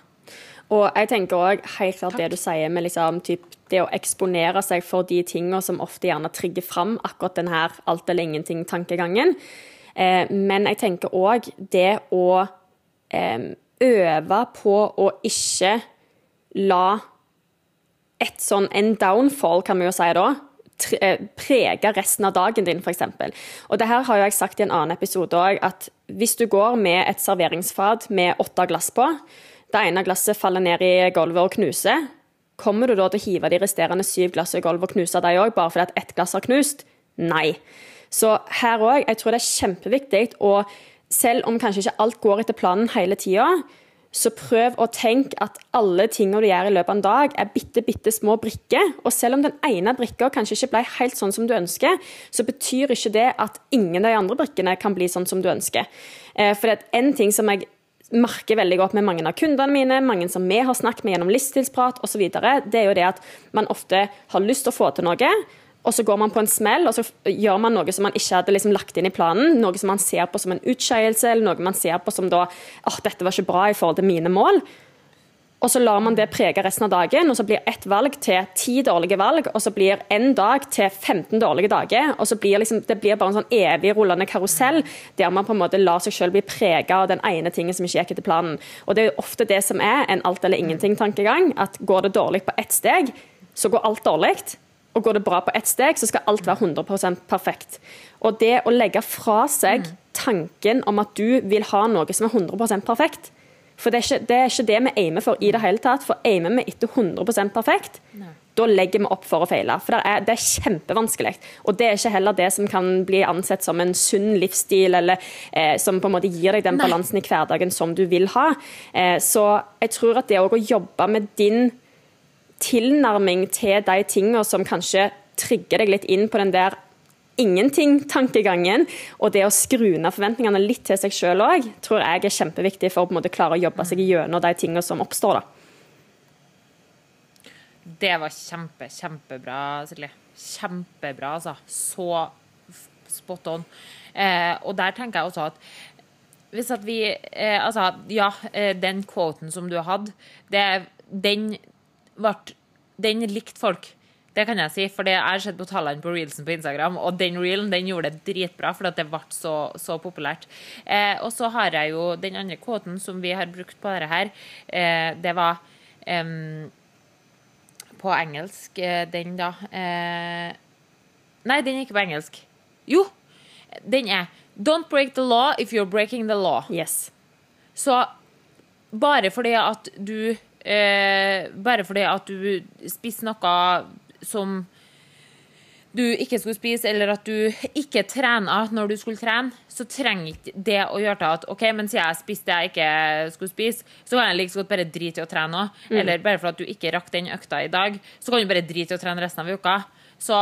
Og jeg tenker òg helt klart det du sier med liksom, typ, det å eksponere seg for de tingene som ofte gjerne trigger fram akkurat den her alt eller ingenting-tankegangen. Eh, men jeg tenker òg det å eh, øve på å ikke la et sånn en downfall, kan vi jo si da, eh, prege resten av dagen din, f.eks. Og det her har jo jeg sagt i en annen episode òg, at hvis du går med et serveringsfat med åtte glass på, det ene glasset faller ned i gulvet og knuser, kommer du da til å hive de resterende syv glassene i gulvet og knuse de òg, bare fordi at ett glass har knust? Nei. Så her òg, jeg tror det er kjempeviktig, å selv om kanskje ikke alt går etter planen hele tida, så prøv å tenke at alle tingene du gjør i løpet av en dag, er bitte, bitte små brikker. Og selv om den ene brikka kanskje ikke ble helt sånn som du ønsker, så betyr ikke det at ingen av de andre brikkene kan bli sånn som du ønsker. Eh, For det er en ting som jeg merker veldig godt med mange av kundene mine, mange som vi har snakket med gjennom livsstilsprat osv., det er jo det at man ofte har lyst til å få til noe, og så går man på en smell, og så gjør man noe som man ikke hadde liksom lagt inn i planen. Noe som man ser på som en utskeielse, eller noe man ser på som da at dette var ikke bra i forhold til mine mål. Og så lar man det prege resten av dagen, og så blir ett valg til ti dårlige valg, og så blir en dag til 15 dårlige dager. Og så blir liksom, det blir bare en sånn evig rullende karusell der man på en måte lar seg selv bli prega av den ene tingen som ikke gikk etter planen. Og det er jo ofte det som er en alt eller ingenting-tankegang. At går det dårlig på ett steg, så går alt dårlig. Og går det bra på ett steg, så skal alt være 100% perfekt. Og det å legge fra seg tanken om at du vil ha noe som er 100% perfekt, for det er, ikke, det er ikke det vi aimer for i det hele tatt. For aimer vi etter 100% perfekt, da legger vi opp for å feile. For det er, det er kjempevanskelig. Og det er ikke heller det som kan bli ansett som en sunn livsstil, eller eh, som på en måte gir deg den balansen i hverdagen som du vil ha. Eh, så jeg tror at det òg å jobbe med din tilnærming til de tingene som kanskje trigger deg litt inn på den der ingenting-tankegangen, og det å skru ned forventningene litt til seg sjøl òg, tror jeg er kjempeviktig for å på en måte klare å jobbe seg gjennom de tingene som oppstår. da. Det var kjempe, kjempebra, Silje. Kjempebra, altså. Så spot on. Eh, og der tenker jeg også at hvis at vi eh, Altså, ja, eh, den quoten som du hadde, det, den ble Den likte folk. Det kan jeg si, for det jeg har sett på tallene på reelsen på Instagram, og den reelen den gjorde det dritbra, for det ble så, så populært. Eh, og så har jeg jo den andre kvoten som vi har brukt på dette her, eh, det var em, på engelsk, eh, den da eh, Nei, den er ikke på engelsk. Jo, den er Don't break the law if you're breaking the law. Yes. Så bare fordi at du eh, Bare fordi at du spiser noe som du ikke skulle spise, eller at du ikke trener når du skulle trene, så trenger ikke det å gjøre til at OK, men siden jeg spiste det jeg ikke skulle spise, så kan jeg like så godt bare drite i å trene òg. Eller bare for at du ikke rakk den økta i dag, så kan du bare drite i å trene resten av uka. Så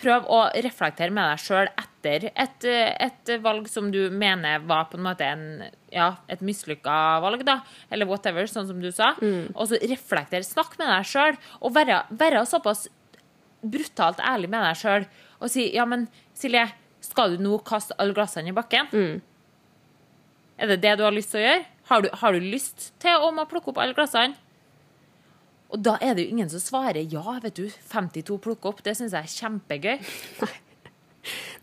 prøv å reflektere med deg sjøl etter et, eh, et valg som du mener var på en måte en, ja, et mislykka valg, da. Eller whatever, sånn som du sa. Og så reflekter. Snakk med deg sjøl, og være, være såpass brutalt ærlig med deg sjøl og si ja, men Silje, skal du nå kaste alle glassene i bakken? Er det det du har lyst til å gjøre? Har du, har du lyst til å må plukke opp alle glassene? Og da er det jo ingen som svarer ja, vet du. 52 plukker opp. Det syns jeg er kjempegøy.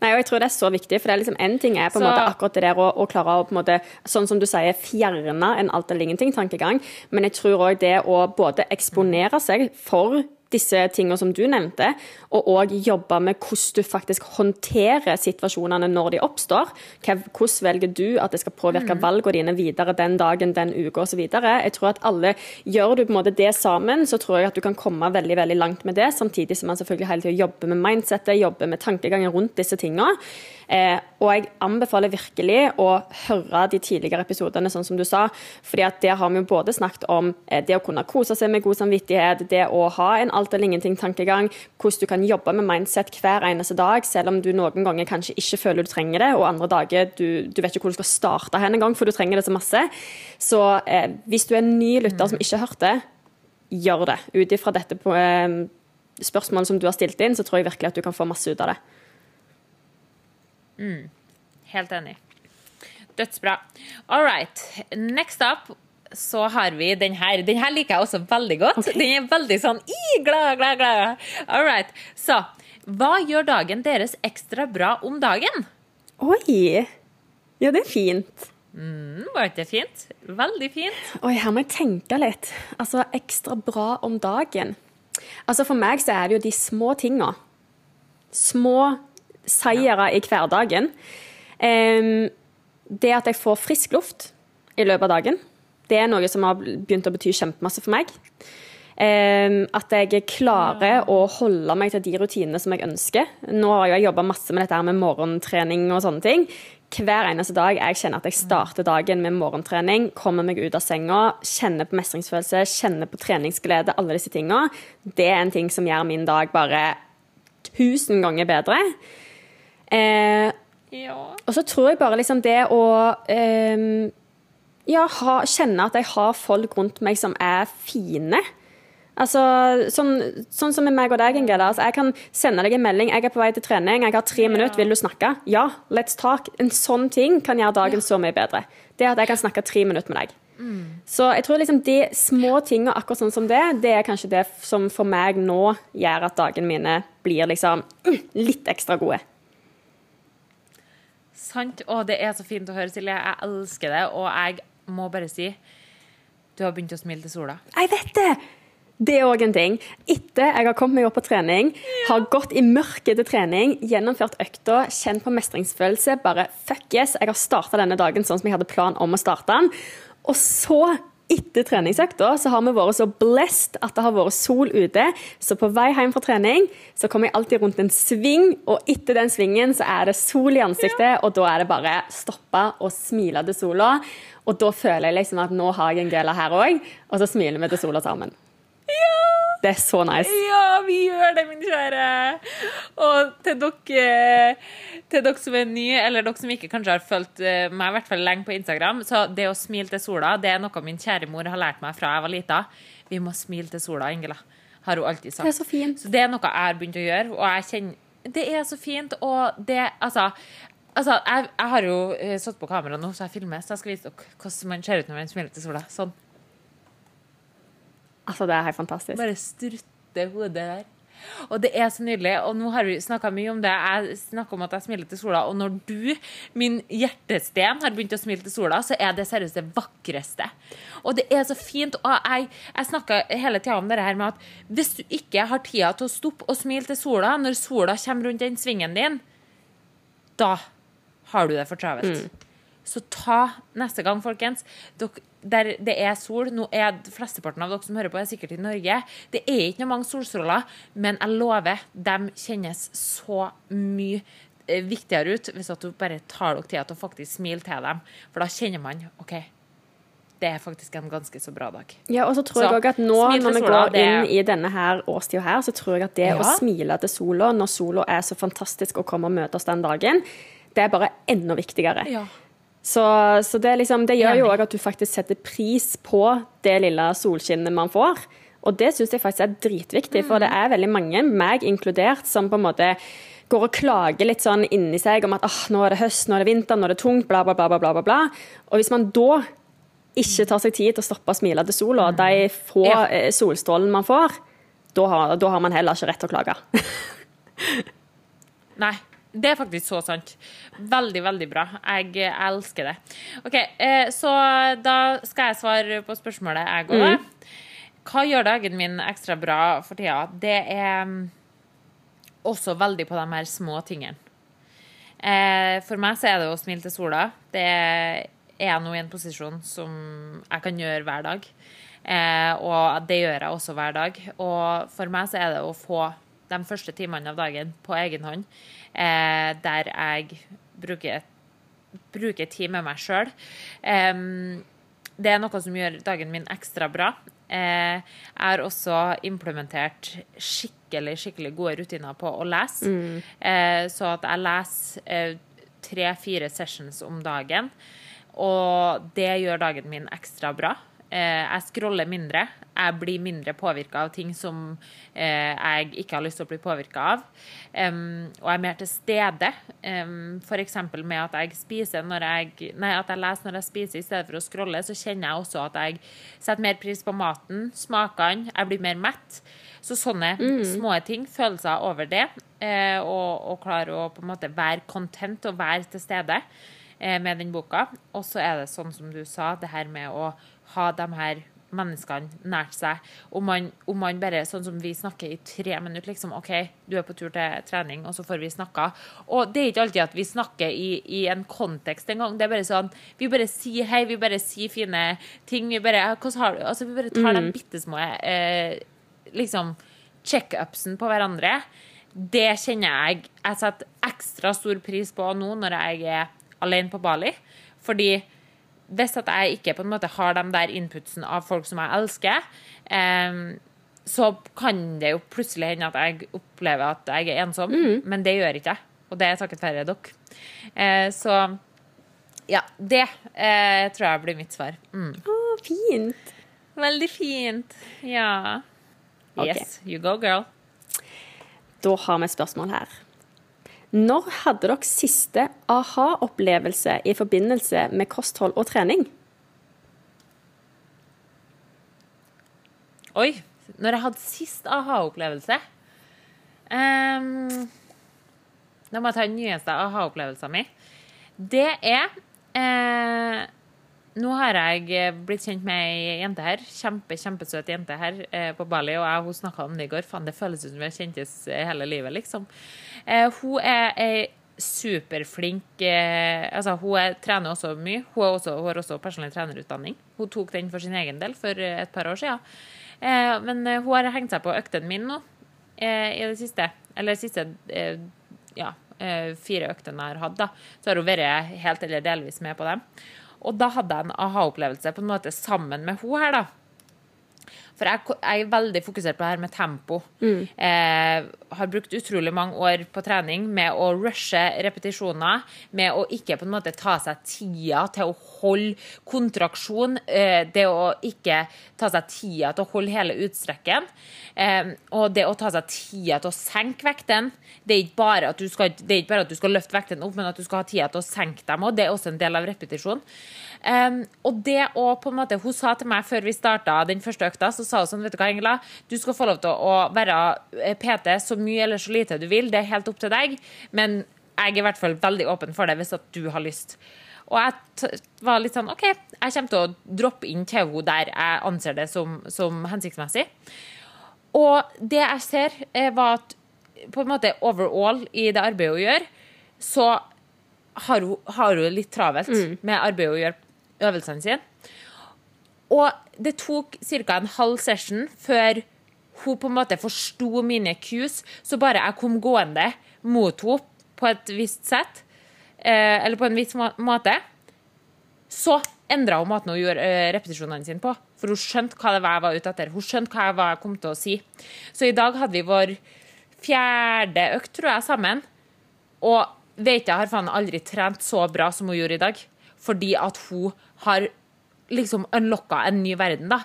Nei, og jeg tror det er så viktig, for det er liksom en ting er på en Så- måte akkurat det der å, å klare å på en måte, sånn som du sier, fjerne en alt eller ingenting-tankegang, men jeg tror òg det å både eksponere seg for disse tingene som du nevnte, og òg jobbe med hvordan du faktisk håndterer situasjonene når de oppstår. Hvordan velger du at det skal påvirke valgene dine videre den dagen, den uka osv. Jeg tror at alle Gjør du på en måte det sammen, så tror jeg at du kan komme veldig veldig langt med det, samtidig som man selvfølgelig hele tida jobber med mindsettet, jobber med tankegangen rundt disse tingene. Eh, og jeg anbefaler virkelig å høre de tidligere episodene, sånn som du sa. fordi at der har vi jo både snakket om eh, det å kunne kose seg med god samvittighet, det å ha en alt eller ingenting-tankegang, hvordan du kan jobbe med mindset hver eneste dag, selv om du noen ganger kanskje ikke føler du trenger det, og andre dager du, du vet ikke hvor du skal starte hen engang, for du trenger det så masse. Så eh, hvis du er en ny lytter som ikke har hørt det, gjør det. Ut ifra dette på, eh, spørsmålet som du har stilt inn, så tror jeg virkelig at du kan få masse ut av det. Helt enig. Dødsbra. All right. Next up så har vi den her. Den her liker jeg også veldig godt. Den er veldig sånn i, glad, glad, glad. All right. Så hva gjør dagen deres ekstra bra om dagen? Oi! Ja, det er fint. Mm, var ikke det fint? Veldig fint. Oi, her må jeg tenke litt. Altså, ekstra bra om dagen. Altså, for meg så er det jo de små tinga. Små seire i hverdagen. Det at jeg får frisk luft i løpet av dagen, det er noe som har begynt å bety kjempemasse for meg. At jeg klarer å holde meg til de rutinene som jeg ønsker. Nå har jeg jobba masse med dette her med morgentrening og sånne ting. Hver eneste dag jeg kjenner at jeg starter dagen med morgentrening, kommer meg ut av senga, kjenner på mestringsfølelse, kjenner på treningsglede, alle disse tinga. Det er en ting som gjør min dag bare tusen ganger bedre. Eh, Ja. og så tror jeg bare liksom det å eh, ja, ha, kjenne at jeg har folk rundt meg som er fine. Altså, sånn, sånn som med meg og deg, Ingrid. Altså, jeg kan sende deg en melding. 'Jeg er på vei til trening. Jeg har tre minutter. Vil du snakke?' Ja, let's talk. En sånn ting kan gjøre dagen så mye bedre. Det at jeg kan snakke tre minutter med deg. Så jeg tror liksom de små tingene akkurat sånn som det, det er kanskje det som for meg nå gjør at dagene mine blir liksom mm, litt ekstra gode. Sant. Å, det er så fint å høre, Silje. Jeg elsker det. Og jeg må bare si du har begynt å smile til sola. Jeg vet det! Det er òg en ting. Etter jeg har kommet meg opp på trening, har gått i mørket til trening, gjennomført økta, kjent på mestringsfølelse, bare fuck yes, jeg har starta denne dagen sånn som jeg hadde plan om å starte den. Og så, etter treningsøkta, så har vi vært så blessed at det har vært sol ute. Så på vei hjem fra trening så kommer jeg alltid rundt en sving, og etter den svingen så er det sol i ansiktet, og da er det bare stoppe og smile til sola. Og da føler jeg liksom at nå har jeg en gøla her òg, og så smiler vi til sola sammen. Det er så nice. Ja, vi gjør det, min kjære! Og til dere, til dere som er nye, eller dere som ikke kanskje har fulgt eh, meg i hvert fall lenge på Instagram, så det å smile til sola, det er noe min kjære mor har lært meg fra jeg var lita. Vi må smile til sola, Ingela. Har hun alltid sagt. Det er så fint. Så det er noe jeg har begynt å gjøre, og jeg kjenner Det er så fint, og det Altså, altså jeg, jeg har jo eh, satt på kamera nå, så jeg filmer, så jeg skal vise dere hvordan man ser ut når man smiler til sola. Sånn. Altså, det er helt fantastisk. Bare strutte hodet der. Og det er så nydelig. Og nå har vi snakka mye om det. Jeg snakker om at jeg smiler til sola, og når du, min hjertesten, har begynt å smile til sola, så er det seriøst det vakreste. Og det er så fint. Og jeg, jeg snakker hele tida om det her med at hvis du ikke har tida til å stoppe og smile til sola når sola kommer rundt den svingen din, da har du det for travelt. Så ta neste gang, folkens. Dere, der det er sol Nå er flesteparten av dere som hører på, er sikkert i Norge. Det er ikke noe mange solstråler, men jeg lover, de kjennes så mye eh, viktigere ut hvis at du bare tar dere tida til å faktisk smile til dem. For da kjenner man OK, det er faktisk en ganske så bra dag. Ja, og så tror Så, jeg òg at nå når vi sola, går det- inn i denne her årstida her, så tror jeg at det Ja. å smile til sola når sola er så fantastisk å komme og møte oss den dagen, det er bare enda viktigere. Ja. Så, så det, liksom, det gjør jo òg at du faktisk setter pris på det lille solskinnet man får. Og det syns jeg faktisk er dritviktig, for det er veldig mange, meg inkludert, som på en måte går og klager litt sånn inni seg om at oh, nå er det høst, nå er det vinter, nå er det tungt, bla, bla, bla, bla, bla, bla. Og hvis man da ikke tar seg tid til å stoppe å smile til sola, de få. Ja. eh, solstrålene man får, da har, da har man heller ikke rett til å klage. [laughs] Nei. Det er faktisk så sant. Veldig, veldig bra. Jeg jeg elsker det. OK, eh, så da skal jeg svare på spørsmålet, jeg òg. Mm. Hva gjør dagen min ekstra bra for tida? Det er mm, også veldig på de her små tingene. Eh, for meg så er det å smile til sola. Det er jeg nå i en posisjon som jeg kan gjøre hver dag. Eh, og det gjør jeg også hver dag. Og for meg så er det å få de første timene av dagen på egen hånd, eh, der jeg bruker, bruker tid med meg sjøl. det er noe som gjør dagen min ekstra bra. Eh, jeg har også implementert skikkelig skikkelig gode rutiner på å lese. Eh, så at jeg leser eh, tre-fire sessions om dagen. Og det gjør dagen min ekstra bra. Eh, jeg scroller mindre. jeg blir mindre påvirka av ting som eh, jeg ikke har lyst til å bli påvirka av. Og jeg er mer til stede. Um, F.eks. med at jeg spiser når jeg Nei, at jeg leser når jeg spiser i stedet for å scrolle, så kjenner jeg også at jeg setter mer pris på maten, smakene, jeg blir mer mett. Så sånne små ting, følelser over det, eh, og, og klare å på en måte være content og være til stede eh, med den boka. Og så er det sånn som du sa, det her med å ha de her menneskene nært seg. Om man, om man bare, sånn som vi snakker i tre minutter, liksom OK, du er på tur til trening, og så får vi snakka. Og det er ikke alltid at vi snakker i, i en kontekst engang. Det er bare sånn Vi bare sier hei, vi bare sier fine ting. Vi bare, Altså, vi bare tar de bitte små eh, liksom check-upsen på hverandre. Det kjenner jeg jeg setter ekstra stor pris på nå når jeg er alene på Bali. Fordi hvis at jeg ikke på en måte har de der inputsen av folk som jeg elsker, em, så kan det jo plutselig hende at jeg opplever at jeg er ensom, men det gjør ikke jeg. Og det er takket være dere. Eh, så ja, det eh, tror jeg blir mitt svar. Mm. Å, fint. Veldig fint. Ja. Ok. Yes, you go, girl. Da har vi et spørsmål her. Når hadde dere siste aha-opplevelse i forbindelse med kosthold og trening? Oi, når jeg hadde sist aha-opplevelse um, Da må jeg ta den nyeste aha-opplevelsen min. Det er eh, Nå har jeg blitt kjent med ei jente her. Kjempe, kjempesøt jente her eh, på Bali. Og jeg, hun snakka om det i går. Faen, det føles som vi har kjentes hele livet, liksom. Eh, hun er ei superflink eh, Altså, hun er, trener også mye. Hun, også, hun har også personlig trenerutdanning. Hun tok den for sin egen del for eh, et par år siden. Eh, men eh, hun har hengt seg på øktene mine nå eh, i det siste. Eller siste eh, ja, eh, fire øktene jeg har hatt, da. Så har hun vært helt eller delvis med på dem. Og da hadde jeg en aha-opplevelse på en måte sammen med hun her, da. For jeg, jeg er veldig fokusert på det her med tempo. Eh, har brukt utrolig mange år på trening med å rushe repetisjoner, med å ikke på en måte ta seg tida til å holde kontraksjon, eh, det å ikke ta seg tida til å holde hele utstrekken, eh, og det å ta seg tida til å senke vekten. Det er ikke bare at du skal, det er ikke bare at du skal løfte vekten opp, men at du skal ha tida til å senke dem òg. Det er også en del av repetisjonen. Um, og det å på en måte, Hun sa til meg før vi starta den første økta, så sa hun sånn, vet du hva, Ingela, du skal få lov til å være eh, PT så mye eller så lite du vil, det er helt opp til deg, men jeg er i hvert fall veldig åpen for det hvis at du har lyst. Og jeg var litt sånn OK, jeg kommer til å droppe inn til henne der jeg anser det som, som hensiktsmessig. Og det jeg ser, eh, var at på en måte overall i det arbeidet hun gjør, så har hun, har hun litt travelt med arbeidet hun gjør øvelsene sine. Og det tok ca. en halv session før hun på en måte forsto mine cues, så bare jeg kom gående mot henne på et visst sett, eh, eller på en viss måte, så endra hun måten hun gjorde eh, repetisjonene sine på. For hun skjønte hva det var jeg var ute etter. Hun skjønte hva jeg var kom til å si. Så i dag hadde vi vår fjerde økt, tror jeg, sammen. Og jeg har faen aldri trent så bra som hun gjorde i dag. Fordi at hun har liksom unlocka en ny verden, da.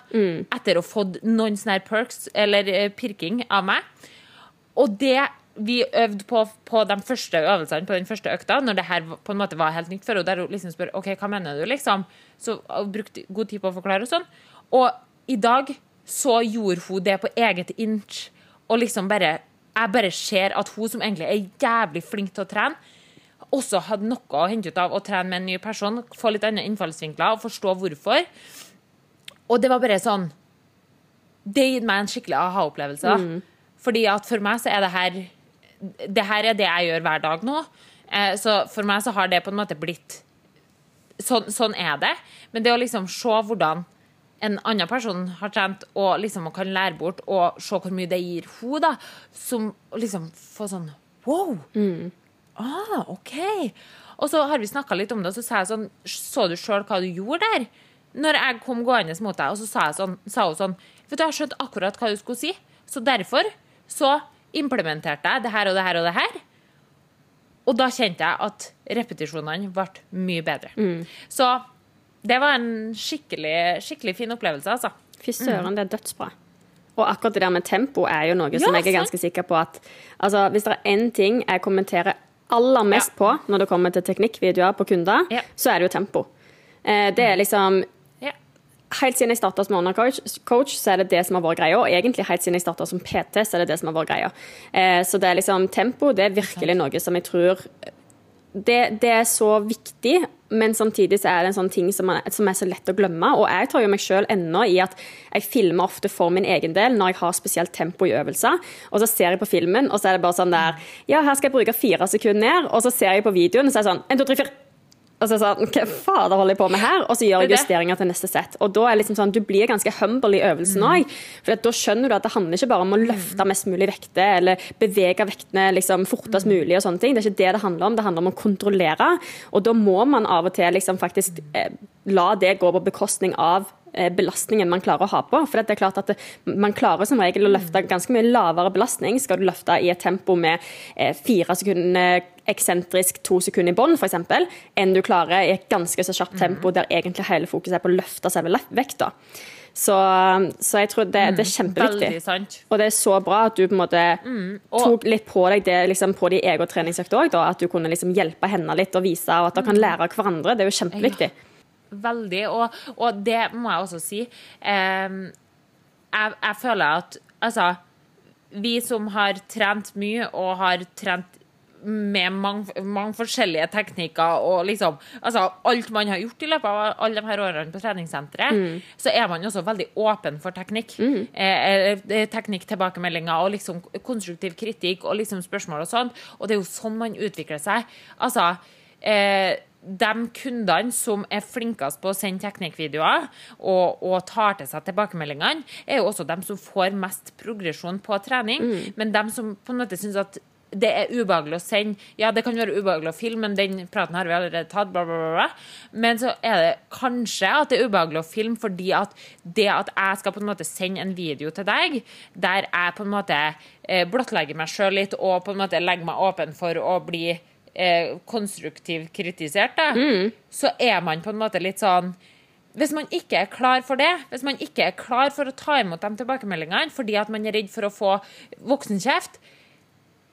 Etter å ha fått noen sånne perks, eller eh, pirking, av meg. Og det vi øvde på på de første øvelsene på den første økta, når det her på en måte var helt nytt for henne, der hun liksom spør OK, hva mener du, liksom, så hun brukte god tid på å forklare og sånn. Og i dag så gjorde hun det på eget inch, og liksom bare Jeg bare ser at hun som egentlig er jævlig flink til å trene, også hadde noe å hente ut av å trene med en ny person, få litt andre innfallsvinkler og forstå hvorfor. Og det var bare sånn Det gitt meg en skikkelig aha-opplevelse. Mm. Fordi at for meg så er det her Det her er det jeg gjør hver dag nå. Eh, Så for meg så har det på en måte blitt Sånn, sånn er det. Men det å liksom se hvordan en annen person har trent, og liksom man kan lære bort, og se hvor mye det gir henne, da, som liksom får sånn Wow! Ah, OK. Og så har vi snakka litt om det, og så sa jeg sånn Så du sjøl hva du gjorde der? Når jeg kom gående mot deg, og så sa, sånn, sa hun sånn Vet du, jeg har skjønt akkurat hva du skulle si, så derfor så implementerte jeg det her og det her og det her. Og da kjente jeg at repetisjonene ble mye bedre. Så det var en skikkelig, skikkelig fin opplevelse, altså. Fy søren, det er dødsbra. Og akkurat det der med tempo er jo noe som jeg er ganske sikker på at altså, Hvis det er én ting jeg kommenterer aller mest på når det kommer til teknikkvideoer på kunder, så er det jo tempo. Eh, det er liksom Helt siden jeg starta som undercoach, coach, så er det det som har vært greia. Og egentlig helt siden jeg starta som PT, så er det det som har vært greia. Eh, så det er liksom tempo, det er virkelig noe som jeg tror det, det er så viktig, men samtidig så er det en sånn ting som, man, som er så lett å glemme. Og jeg tar jo meg sjøl ennå i at jeg filmer ofte for min egen del når jeg har spesielt tempo i øvelser. Og så ser jeg på filmen, og så er det bare sånn der Ja, her skal jeg bruke fire sekunder ned. Og så ser jeg på videoen, og så er det sånn En, to, tre, fire. Og så sa han Hva fader holder jeg på med her? Og så gjør jeg er justeringer til neste sett. Og da er liksom sånn, Du blir ganske humble i øvelsen Mm. òg. For da skjønner du at det handler ikke bare om å løfte mest mulig vekter eller bevege vektene liksom fortest Mm. mulig. og sånne ting. Det er ikke det det handler om. Det handler om å kontrollere. Og da må man av og til liksom faktisk eh, la det gå på bekostning av eh, belastningen man klarer å ha på. For det er klart at Man klarer som regel å løfte ganske mye lavere belastning skal du løfte i et tempo med eh, fire sekunder eksentrisk, to sekunder i bånn f.eks., enn du klarer i et ganske så kjapt tempo der egentlig hele fokuset er på å løfte selve vekta. Så, så jeg tror det, det er kjempeviktig. Veldig sant. Og det er så bra at du på en måte tok litt på deg det liksom, på de egen treningsøkt òg. At du kunne liksom hjelpe henne litt og vise, og at dere kan lære av hverandre. Det er jo kjempeviktig. Veldig. Og, og det må jeg også si. Eh, jeg, jeg føler at altså Vi som har trent mye og har trent med mange, mange forskjellige teknikker og liksom altså alt man har gjort i løpet av alle de her årene på treningssenteret, så er man også veldig åpen for teknikk. Mm. eh, teknikk, tilbakemeldinger og liksom konstruktiv kritikk og liksom spørsmål og sånn. Og det er jo sånn man utvikler seg. Altså eh, de kundene som er flinkest på å sende teknikkvideoer og, og tar til seg tilbakemeldingene, er jo også de som får mest progresjon på trening. Men de som på en måte syns at det er ubehagelig å sende Ja, det kan være ubehagelig å filme, men den praten har vi allerede tatt. Bla, bla, bla. Men så er det kanskje at det er ubehagelig å filme fordi at det at jeg skal på en måte sende en video til deg, der jeg på en måte eh, blottlegger meg sjøl litt og på en måte legger meg åpen for å bli eh, konstruktivt kritisert, da, så er man på en måte litt sånn hvis man ikke er klar for det, hvis man ikke er klar for å ta imot de tilbakemeldingene fordi at man er redd for å få voksenkjeft,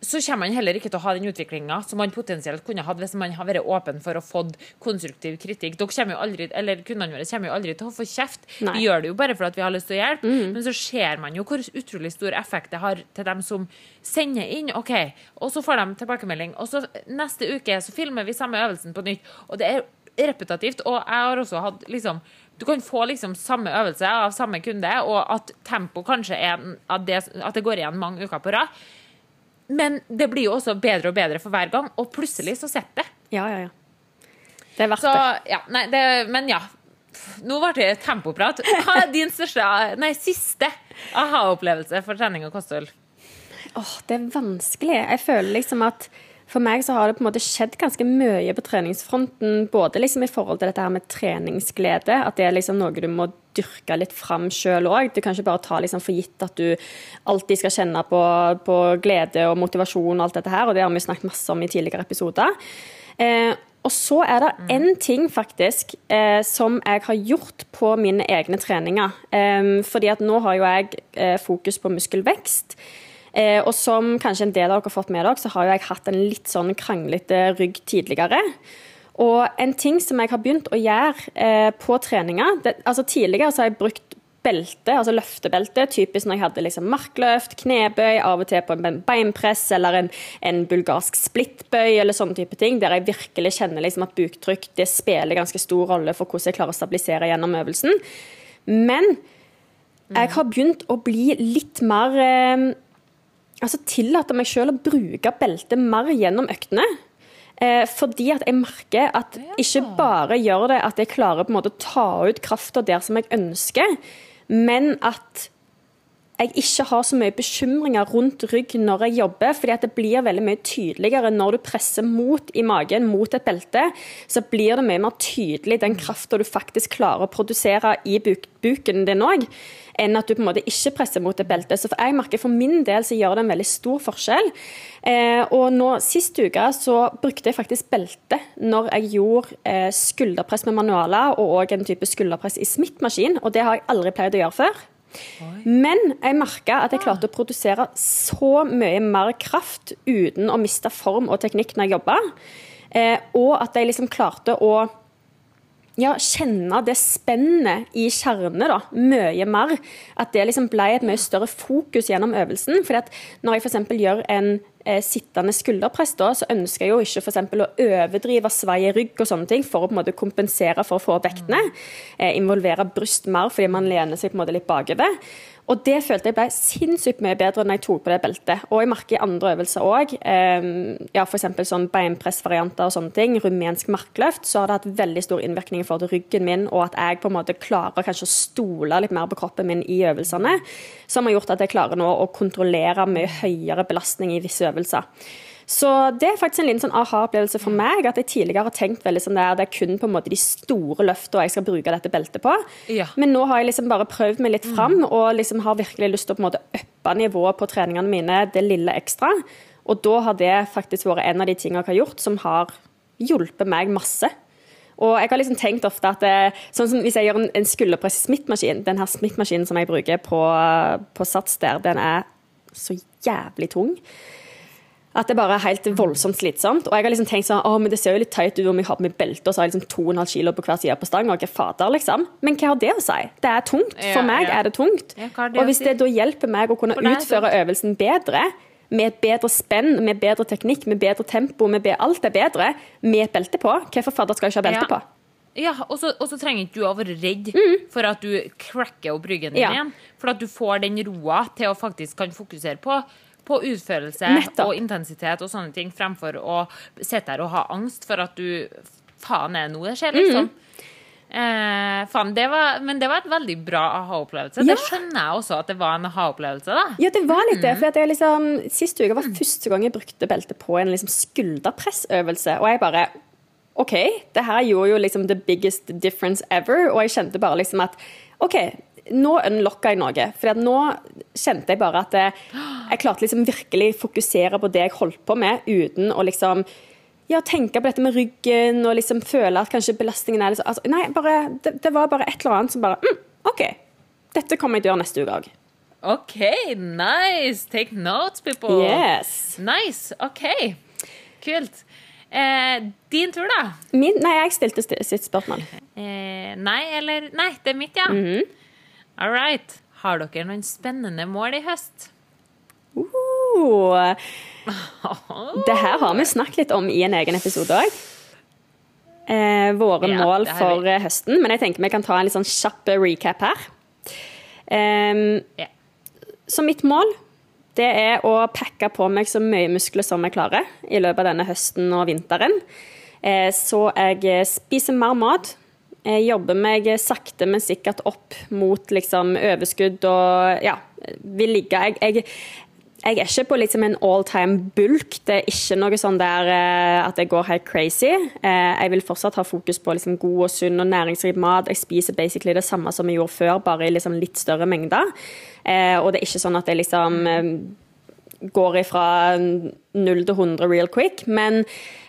så kommer man heller ikke til å ha den utviklinga som man potensielt kunne hatt hvis man har vært åpen for å få konstruktiv kritikk. Dere kommer jo aldri, eller Kundene våre kommer jo aldri til å få kjeft. Nei. Vi gjør det jo bare for at vi har lyst til å hjelpe. Men så ser man jo hvor utrolig stor effekt det har til dem som sender inn. ok, Og så får de tilbakemelding. Og så neste uke så filmer vi samme øvelsen på nytt. Og det er repetitivt. Og jeg har også hatt liksom du kan få liksom samme øvelse av samme kunde, og at tempo kanskje er at det, at det går igjen mange uker på rad. Men det blir jo også bedre og bedre for hver gang, og plutselig så sitter det. Ja, ja, ja. Det er verdt Så det. ja, nei, det, men ja. Nå ble det tempoprat. Hva er din største, nei, siste aha-opplevelse for trening og kosthold? Åh, det er vanskelig. Jeg føler liksom at for meg så har det på en måte skjedd ganske mye på treningsfronten. Både liksom i forhold til dette her med treningsglede, at det er liksom noe du må dyrke litt fram sjøl òg. Du kan ikke bare ta liksom for gitt at du alltid skal kjenne på, på glede og motivasjon og alt dette her, og det har vi snakket masse om i tidligere episoder. Eh, og så er det én ting faktisk eh, som jeg har gjort på mine egne treninger. Eh, fordi at nå har jo jeg eh, fokus på muskelvekst. Eh, og som kanskje en del av dere har fått med dere, så har jo jeg hatt en litt sånn kranglete rygg tidligere. Og en ting som jeg har begynt å gjøre eh, på treninger altså Tidligere så har jeg brukt belte, altså løftebelte, typisk når jeg hadde liksom markløft, knebøy, av og til på en beinpress eller en, en bulgarsk splittbøy eller sånne type ting, der jeg virkelig kjenner liksom at buktrykk det spiller ganske stor rolle for hvordan jeg klarer å stabilisere gjennom øvelsen. Men jeg har begynt å bli litt mer eh, altså tillate meg selv å bruke beltet mer gjennom øktene. Eh, fordi at jeg merker at ikke bare gjør det at jeg klarer på en måte å ta ut krafta der som jeg ønsker, men at jeg ikke har så mye bekymringer rundt rygg når jeg jobber, fordi det blir veldig mye tydeligere når du presser mot i magen, mot et belte, så blir det mye mer tydelig den krafta du faktisk klarer å produsere i buk buken din òg, enn at du på en måte ikke presser mot et belte. Så for jeg merker for min del så gjør det en veldig stor forskjell. Eh, og nå sist uke så brukte jeg faktisk belte når jeg gjorde eh, skulderpress med manualer og òg en type skulderpress i smittmaskin, og det har jeg aldri pleid å gjøre før. Men jeg merka at jeg klarte å produsere så mye mer kraft uten å miste form og teknikk når jeg jobba. Eh, og at jeg liksom klarte å ja, kjenne det spennet i kjernet da, mye mer. At det liksom ble et mye større fokus gjennom øvelsen. fordi at når jeg f.eks. gjør en eh, sittende skulderpress, da, så ønsker jeg jo ikke for å overdrive svai i rygg og sånne ting for å på en måte kompensere for å få vektene. Eh, involvere bryst mer fordi man lener seg på en måte litt bakover. Og det følte jeg ble sinnssykt mye bedre når jeg tok på det beltet. Og jeg merker i andre øvelser òg, eh, ja, f.eks. sånn beinpressvarianter og sånne ting, rumensk markløft, så har det hatt veldig stor innvirkning i forhold ryggen min, og at jeg på en måte klarer kanskje å stole litt mer på kroppen min i øvelsene, som har gjort at jeg klarer nå å kontrollere mye høyere belastning i visse øvelser. Så det er faktisk en liten sånn aha-opplevelse for meg. At jeg tidligere har tenkt veldig sånn der, det er kun på en måte de store løftene jeg skal bruke dette beltet på. Ja. Men nå har jeg liksom bare prøvd meg litt fram, og liksom har virkelig lyst til å på en måte uppe nivået på treningene mine det lille ekstra. Og da har det faktisk vært en av de tingene jeg har gjort som har hjulpet meg masse. Og jeg har liksom tenkt ofte at det, sånn som Hvis jeg gjør en, en skulderpress i smittmaskin Den her smittmaskinen som jeg bruker på, på Sats der, den er så jævlig tung. At det bare er helt voldsomt slitsomt. Og jeg har liksom tenkt sånn, å, men det ser jo litt teit ut om jeg har på meg belte og så har jeg liksom 2,5 kilo på hver side på stanga. Ikke fader, liksom. Men hva har det å si? Det er tungt. For Ja, meg ja. er det tungt. Ja, det og hvis det da hjelper meg å kunne utføre øvelsen bedre, med et bedre spenn, med bedre teknikk, med bedre tempo, med be alt er bedre, med et belte på, hvorfor fader skal jeg ikke ha belte på? Ja, og så, og så trenger ikke du å være redd for at du cracker opp ryggen din Mm. Ja. igjen. For at du får den roa til å faktisk kan fokusere på, på utførelse Nettopp. og intensitet og sånne ting, fremfor å sitte her og ha angst for at du Faen, er det noe det skjer, liksom? Mm. Eh, faen, det var, men det var et veldig bra aha-opplevelse. Ja. Det skjønner jeg også at det var en aha-opplevelse. da Ja, det var litt Mm. det. For at jeg liksom, Sist uke var første gang jeg brukte belte på en liksom skulderpressøvelse. Og jeg bare OK, det her gjorde jo liksom the biggest difference ever. Og jeg kjente bare liksom at OK, nå unlocka jeg noe. For nå kjente jeg bare at jeg, jeg klarte liksom virkelig fokusere på det jeg holdt på med, uten å liksom ja, tenke på dette med ryggen og liksom føle at kanskje belastningen er liksom altså, Nei, bare, det, det var bare et eller annet som bare mm, OK, dette kommer jeg til å gjøre neste uke òg. OK, nice! Take notes, people. Yes. Nice. OK. Kult. Eh, din tur, da. Min, nei, jeg stilte sitt spørsmål. Eh, nei, eller Nei, det er mitt, ja. Mhm. All right. Har dere noen spennende mål i høst? Uh, det her har vi snakket litt om i en egen episode òg. Eh, våre Ja, mål for eh, høsten. Men jeg tenker vi kan ta en litt sånn kjapp eh, recap her. Eh, Ja. så mitt mål det er å pakke på meg så mye muskler som jeg klarer i løpet av denne høsten og vinteren. Eh, så jeg eh, spiser mer mat. Jeg jobber meg sakte, men sikkert opp mot liksom overskudd og ja, vil ligge jeg, jeg, jeg er ikke på liksom en all time bulk. Det er ikke noe sånn der eh, at jeg går helt crazy. Eh, jeg vil fortsatt ha fokus på liksom god og sunn og næringsrik mat. Jeg spiser basically det samme som jeg gjorde før, bare i liksom litt større mengder. Eh, og det er ikke sånn at jeg liksom eh, går ifra 0 til 100 real quick. Men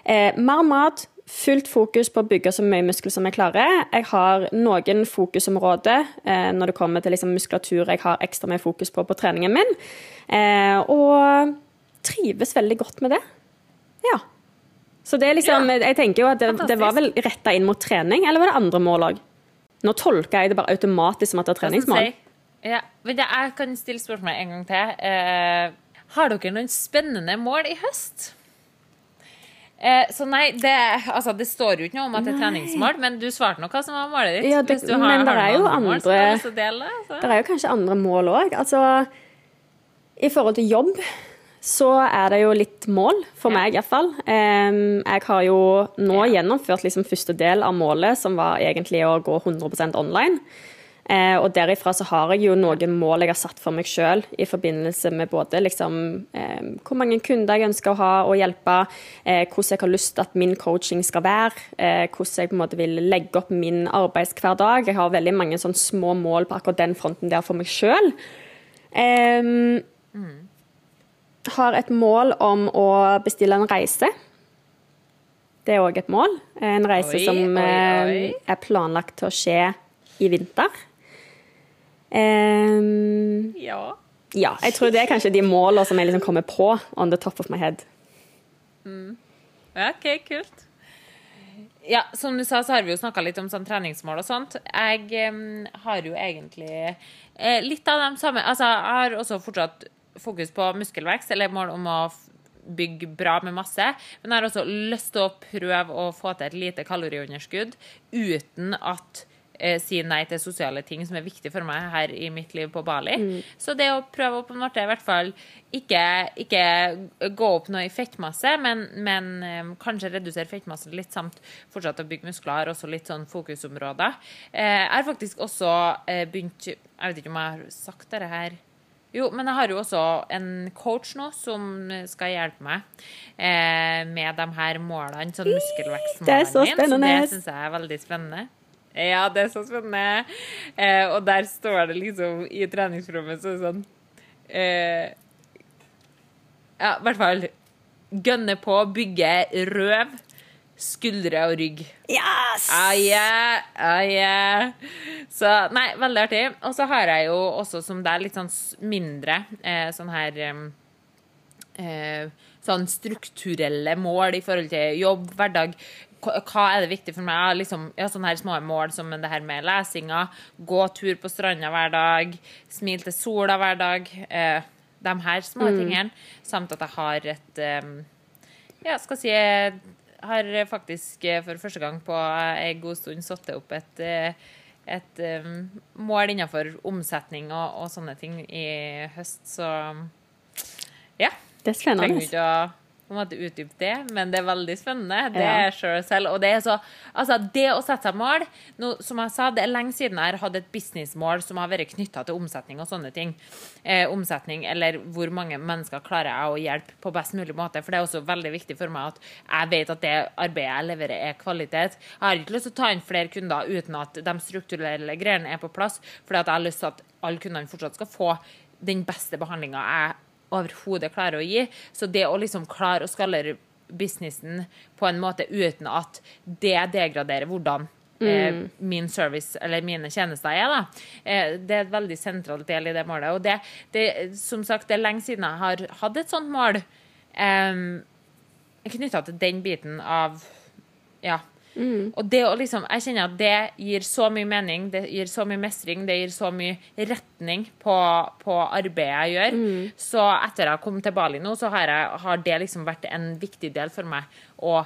eh, mer mat, fullt fokus på å bygge så mye muskler som jeg klarer. Jeg har noen fokusområder eh, når det kommer til liksom, muskulatur jeg har ekstra mye fokus på på treningen min. Eh, og trives veldig godt med det. Ja. Så det er liksom, Ja. jeg tenker jo at det, det var vel retta inn mot trening, eller var det andre mål òg? Nå tolker jeg det bare automatisk som at det er treningsmål. Ja, men jeg kan stille spørsmålet en gang til. Eh, har dere noen spennende mål i høst? Eh, så nei, det, altså, det står jo ikke noe om at det er treningsmål, men du svarte nå hva som var målet ditt. Ja, det- har, men det er jo andre, andre- dele. Det er jo kanskje andre mål òg. Altså, I forhold til jobb så er det jo litt mål, for Ja. meg iallfall. Um, jeg har jo nå Ja. gjennomført liksom første del av målet, som var egentlig å gå 100% online. Eh, og derifra så har jeg jo noen mål jeg har satt for meg sjøl i forbindelse med både liksom eh, hvor mange kunder jeg ønsker å ha og hjelpe, eh, hvordan jeg har lyst til at min coaching skal være, eh, hvordan jeg på en måte vil legge opp min arbeidshverdag. Jeg har veldig mange sånn små mål på akkurat den fronten der for meg sjøl. Har et mål om å bestille en reise. Det er òg et mål. En reise Oi, som oi, eh, oi. er planlagt til å skje i vinter. Um, Ja. ja, jeg tror det er kanskje de målene som jeg liksom kommer på on the top of my head. Mm. OK, kult. Ja, som du sa, så har vi jo snakka litt om sånn treningsmål og sånt. Jeg um, har jo egentlig eh, litt av de samme Altså, jeg har også fortsatt fokus på muskelvekst, eller mål om å bygge bra med masse. Men jeg har også lyst til å prøve å få til et lite kaloriunderskudd uten at eh, si nei til sosiale ting som er viktig for meg her i mitt liv på Bali. Så det å prøve å på en måte i hvert fall ikke, ikke gå opp noe i fettmasse, men, men eh, kanskje redusere fettmasse litt, samt fortsatt å bygge muskler, også litt sånn fokusområder. Eh, jeg har faktisk også eh, begynt Jeg vet ikke om jeg har sagt dette her. Jo, men jeg har jo også en coach nå som skal hjelpe meg eh, med de her målene, sånn muskelvekstmålene Det så mine. Så det syns jeg er veldig spennende. Ja, det er så spennende. Eh, og der står det liksom i treningsrommet så sånn eh, Ja, i hvert fall Gønne på, bygge røv, skuldre og rygg. Yes! Ah, yeah, ah, yeah. Så nei, veldig artig. Og så har jeg jo også som det er litt sånn mindre eh, sånn her eh, Sånn strukturelle mål i forhold til jobb, hverdag. Hva er det viktig for meg? Jeg har Liksom, ja, sånne her små mål som det her med lesinga, gå tur på stranda hver dag, smil til sola hver dag. Eh, de her små tingene. Samt at jeg har et eh, ja, skal si jeg har faktisk eh, for første gang på en god stund satt opp et, eh, et eh, mål innenfor omsetning og, og sånne ting i høst, så ja. Det er Trenger spennende. ikke å på en måte utdype det, men det er veldig spennende. Det er sure selv. Og det er så Altså, det å sette seg mål nå, Som jeg sa, det er lenge siden jeg har hatt et businessmål som har vært knytta til omsetning og sånne ting. Eh, omsetning, eller hvor mange mennesker klarer jeg å hjelpe på best mulig måte. For det er også veldig viktig for meg at jeg vet at det arbeidet jeg leverer, er kvalitet. Jeg har ikke lyst til å ta inn flere kunder uten at de strukturelle greiene er på plass, fordi at jeg har lyst til at alle kundene fortsatt skal få den beste behandlinga jeg overhodet klarer å gi. Så det å liksom klare å skalere businessen på en måte uten at det degraderer hvordan eh, min service eller mine tjenester er, da. Eh, det er et veldig sentral del i det målet. Og det, det, som sagt, det er lenge siden jeg har hatt et sånt mål. Um, Knytta til den biten av Ja. Og det å liksom, jeg kjenner at det gir så mye mening, det gir så mye mestring, det gir så mye retning på, på arbeidet jeg gjør. Så etter jeg kom til Bali nå, så har, jeg, har det liksom vært en viktig del for meg å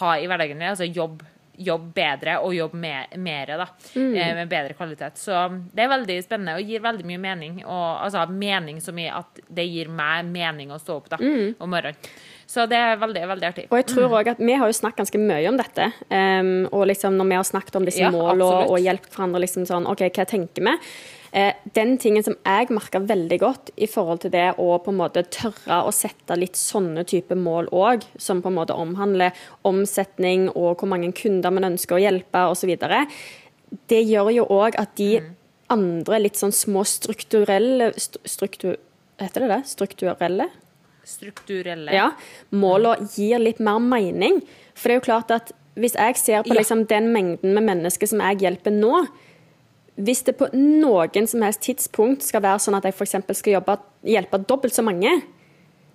ha i hverdagen min. Altså jobb, jobb bedre og jobbe mer, mer da, mm. med bedre kvalitet. Så det er veldig spennende og gir veldig mye mening. Og, altså mening som i at det gir meg mening å stå opp da, om morgenen. Så det er veldig, veldig artig. Og jeg tror også at Vi har jo snakket ganske mye om dette. Um, og liksom når vi har snakket om disse Ja, målene og, og hjulpet hverandre liksom sånn, OK, hva tenker vi? Eh, den tingen som jeg merka veldig godt i forhold til det å på en måte tørre å sette litt sånne type mål òg, som på en måte omhandler omsetning og hvor mange kunder man ønsker å hjelpe osv., det gjør jo òg at de andre litt sånn små strukturelle stru, struktur, Heter det det? Strukturelle? Strukturelle. ja, målene gir litt mer mening. For det er jo klart at hvis jeg ser på liksom den mengden med mennesker som jeg hjelper nå Hvis det på noen som helst tidspunkt skal være sånn at jeg f.eks. skal jobbe, hjelpe dobbelt så mange,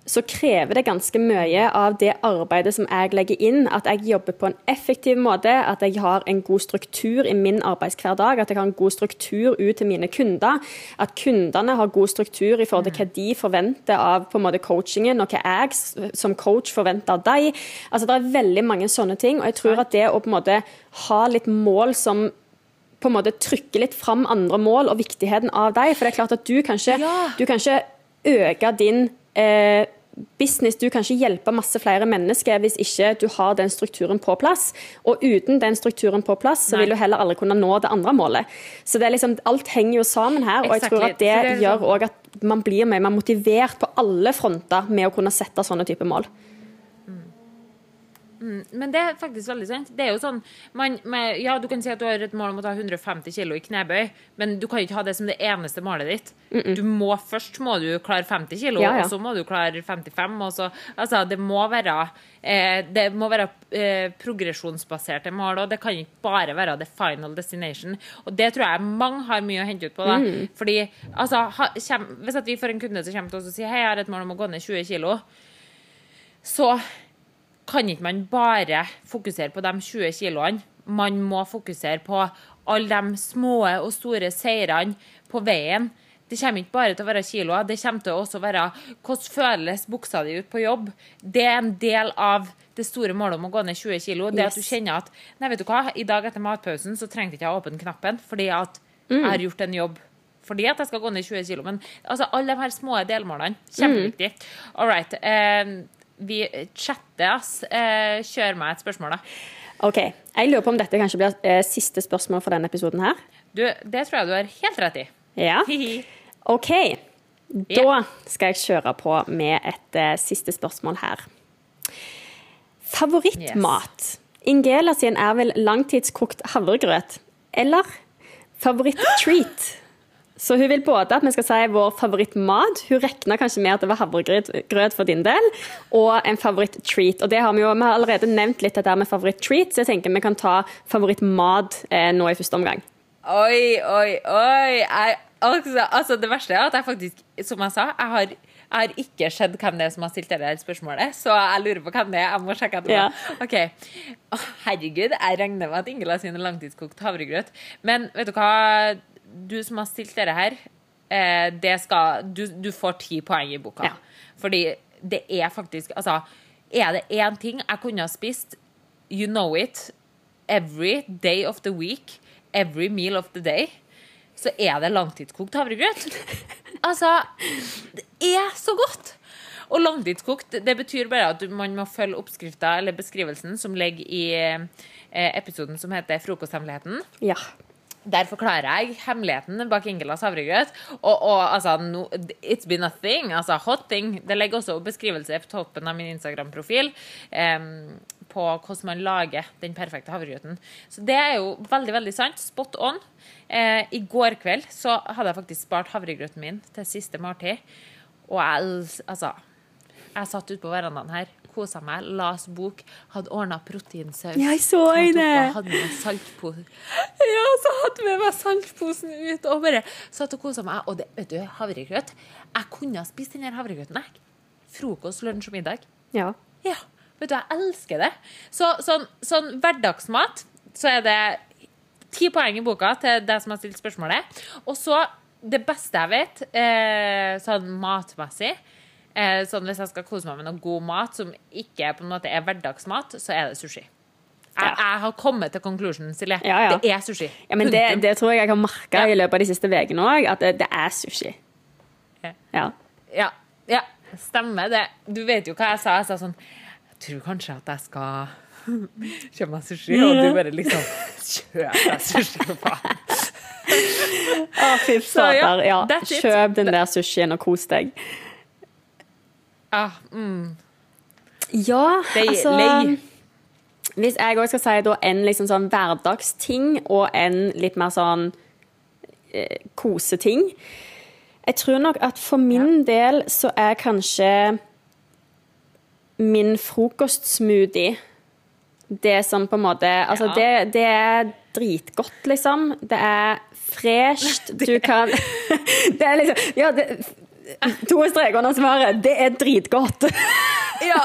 så krever det ganske mye av det arbeidet som jeg legger inn. At jeg jobber på en effektiv måte, at jeg har en god struktur i min arbeidshverdag, at jeg har en god struktur ut til mine kunder. At kundene har god struktur i forhold til hva de forventer av på en måte coachingen, og hva jeg som coach forventer av dem. Altså, det er veldig mange sånne ting, og jeg tror at det å på en måte ha litt mål som på en måte trykke litt fram andre mål og viktigheten av dem. For det er klart at du kan ikke, Ja. du kan ikke øke din eh, business du kan ikke hjelpe masse flere mennesker hvis ikke du har den strukturen på plass. Og uten den strukturen på plass, så vil du heller aldri kunne nå det andre målet. Så det er liksom, alt henger jo sammen her, og jeg tror at det, det er gjør òg at man blir mer motivert på alle fronter med å kunne sette sånne typer mål. Men det er faktisk veldig sant. Det er jo sånn man, med, Ja, du kan si at du har et mål om å ta 150 kg i knebøy, men du kan ikke ha det som det eneste målet ditt. Du må Først må du klare 50 kg, Ja, ja. og så må du klare 55. Og så, altså, det må være, eh, det må være eh, progresjonsbaserte mål, og det kan ikke bare være the final destination. Og det tror jeg mange har mye å hente ut på. da. Fordi altså, ha, kjem, Hvis vi får en kunde som kommer til oss og sier hei, jeg har et mål om å gå ned 20 kg, så kan ikke man bare fokusere på de 20 kiloene. Man må fokusere på alle de små og store seirene på veien. Det kommer ikke bare til å være kiloer, det kommer til å også være hvordan føles buksa di ut på jobb. Det er en del av det store målet om å gå ned 20 kilo. Det at du kjenner at nei, vet du hva, i dag etter matpausen så trengte ikke jeg å åpne knappen fordi at jeg har gjort en jobb. Fordi at jeg skal gå ned 20 kilo. Men altså, alle de her små delmålene, kjempeviktig. All right. Eh, vi chatter, ass. Eh, kjør meg et spørsmål, da. Ok, Jeg lurer på om dette kanskje blir eh, siste spørsmål for denne episoden her. Du, det tror jeg du har helt rett i. Ja. [laughs] OK. Da skal jeg kjøre på med et eh, siste spørsmål her. Favorittmat? Ingela sin er vel langtidskokt havregrøt. Eller favoritt-treat? Så hun vil både at vi skal si vår favorittmat, hun regna kanskje med at det var havregrøt for din del, og en favoritt-treat. Og det har vi jo vi har allerede nevnt litt dette med favoritt-treat, så jeg tenker vi kan ta favorittmat eh, nå i første omgang. Oi, oi, oi. Jeg, altså, altså, det verste er at jeg faktisk, som jeg sa, jeg har, jeg har ikke sett hvem det er som har stilt det spørsmålet, så jeg lurer på hvem det er. Jeg må sjekke etterpå. Ja. Ok. Å, herregud, jeg regner med at Ingela sin langtidskokt havregrøt. Men vet du hva, du som har stilt dere her, eh, det skal, du, du får ti poeng i boka. Ja. Fordi det er faktisk Altså, er det én ting jeg kunne ha spist, you know it, every day of the week, every meal of the day, så er det langtidskokt havregrøt. [laughs] Altså, det er så godt! Og langtidskokt det betyr bare at man må følge oppskrifta eller beskrivelsen som ligger i eh, episoden som heter 'Frokosthemmeligheten'. Ja. Der forklarer jeg hemmeligheten bak Ingelas havregrøt. Og, og altså, no, it's been a thing. Altså, hot thing. Det ligger også beskrivelse på toppen av min Instagram-profil um, på hvordan man lager den perfekte havregrøten. Så det er jo veldig, veldig sant. Spot on. Uh, I går kveld så hadde jeg faktisk spart havregrøten min til siste måltid. Og jeg, altså Jeg satt ute på verandaen her, kosa meg, las bok, hadde ordna proteinsaus. Jeg så det. Hadde med saltpose. Ja, så hadde med meg saltposen ut og bare satt og kosa meg. Og det, vet du, havregrøt Jeg kunne ha spist den havregrøten. jeg. Frokost, lunsj og middag. ja. Ja, vet du, jeg elsker det. Så sånn, sånn hverdagsmat, så er det ti poeng i boka til deg som har stilt spørsmålet. Og så det beste jeg vet, eh, sånn matmessig sånn Hvis jeg skal kose meg med noe god mat som ikke på en måte er hverdagsmat, så er det sushi. Jeg, jeg har kommet til konklusjonen, Silje. Ja, ja. Det er sushi. Ja, men det, det tror jeg jeg har merka i løpet av de siste ukene òg, at det, det er sushi. Ja. Ja. Ja, stemmer det. Du vet jo hva jeg sa. Jeg sa sånn Jeg tror kanskje at jeg skal [laughs] kjøpe meg sushi, og du bare liksom Kjøp deg sushi, for faen. Å, fy Så, ja, kjøp den der sushien og kos deg. Ah, mm. Ja, Lei- altså lei. Hvis jeg òg skal si da en liksom sånn hverdagsting og en litt mer sånn eh, koseting Jeg tror nok at for min del så er kanskje min frokostsmoothie det som på en måte Altså, Ja. det, det er dritgodt, liksom. Det er [laughs] fresht. Du kan [laughs] Det er liksom Ja, det, [laughs] to streker under svaret. Det er dritgodt. [laughs] ja.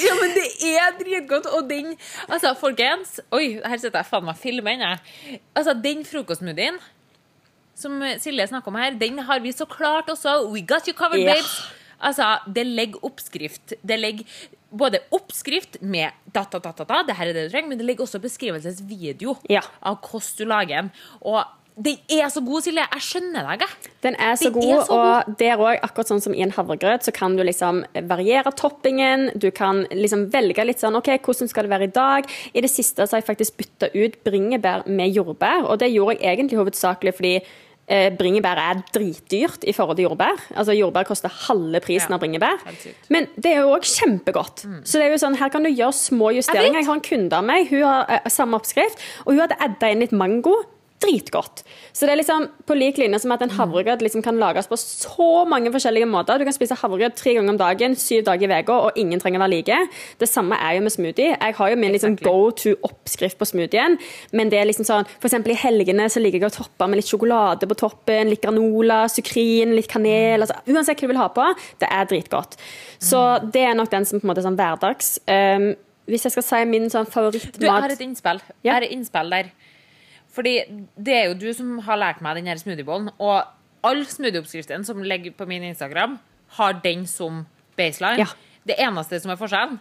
ja, men det er dritgodt. Og den Altså, folkens Oi, her sitter jeg faen meg og filmer den, jeg. Altså, den frokostsmoothien som Silje snakker om her, den har vi så klart også. We got you covered, Ja. babes. Altså, det ligger oppskrift. Det ligger både oppskrift med da, da, da, da, da, det her er det du trenger, men det ligger også beskrivelsesvideo Ja. av hvordan du lager den. Og Den er så god, Silje. Jeg skjønner deg, jeg. Den er så Den god, er så og der òg, akkurat sånn som i en havregrøt, så kan du liksom variere toppingen. Du kan liksom velge litt sånn OK, hvordan skal det være i dag? I det siste så har jeg faktisk bytta ut bringebær med jordbær, og det gjorde jeg egentlig hovedsakelig fordi eh, bringebær er dritdyrt i forhold til jordbær. Altså Jordbær koster halve prisen Ja, av bringebær. Men det er jo òg kjempegodt. Så det er jo sånn, her kan du gjøre små justeringer. Jeg, Jeg har en kunde av meg, hun har uh, samme oppskrift, og hun hadde edda inn litt mango. Dritgodt. Så det er liksom på lik linje som at en havregrøt liksom kan lages på så mange forskjellige måter. Du kan spise havregrøt tre ganger om dagen, syv dager i uka, og ingen trenger å være like. Det samme er jo med smoothie. Jeg har jo min liksom go to-oppskrift på smoothien, men det er liksom sånn eksempel i helgene så liker jeg å toppe med litt sjokolade på toppen, litt granola, sukrin, litt kanel. Altså, uansett hva du vil ha på, det er dritgodt. Så det er nok den som på en måte er sånn hverdags. Um, hvis jeg skal si min sånn favorittmat Du, jeg har et innspill. Jeg Ja. har et innspill der. Fordi det er jo du som har lært meg den her smoothiebollen, og alle smoothieoppskriftene som ligger på min Instagram, har den som baseline. Ja. Det eneste som er forskjellen,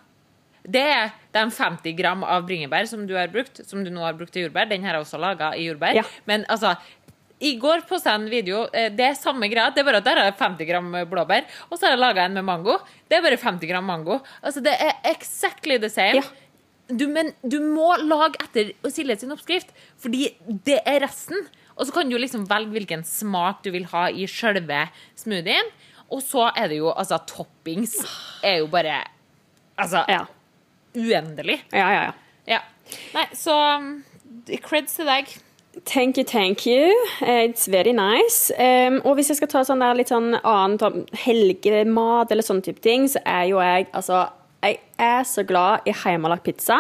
det er de 50 gram av bringebær som du har brukt, som du nå har brukt til jordbær. Den har jeg også laga i jordbær. Ja. Men altså i går posta jeg en video. eh, Det er samme greia. Det er bare at der har jeg 50 gram blåbær. Og så har jeg laga en med mango. Det er bare 50 gram mango. Altså Det er exactly the same. Ja. Du, men du må lage etter Silje sin oppskrift, fordi det er resten. Og så kan du liksom velge hvilken smak du vil ha i sjølve smoothien. Og så er det jo altså Toppings er jo bare Altså Ja. uendelig. ja, ja, ja. Ja. Nei, så um, creds til deg. Thank you, thank you. Eh, It's very nice. Um, og hvis jeg skal ta sånn der litt sånn annen sånn helgemat eller sånne type ting, så er jo jeg altså Jeg er så glad i hjemmelagd pizza.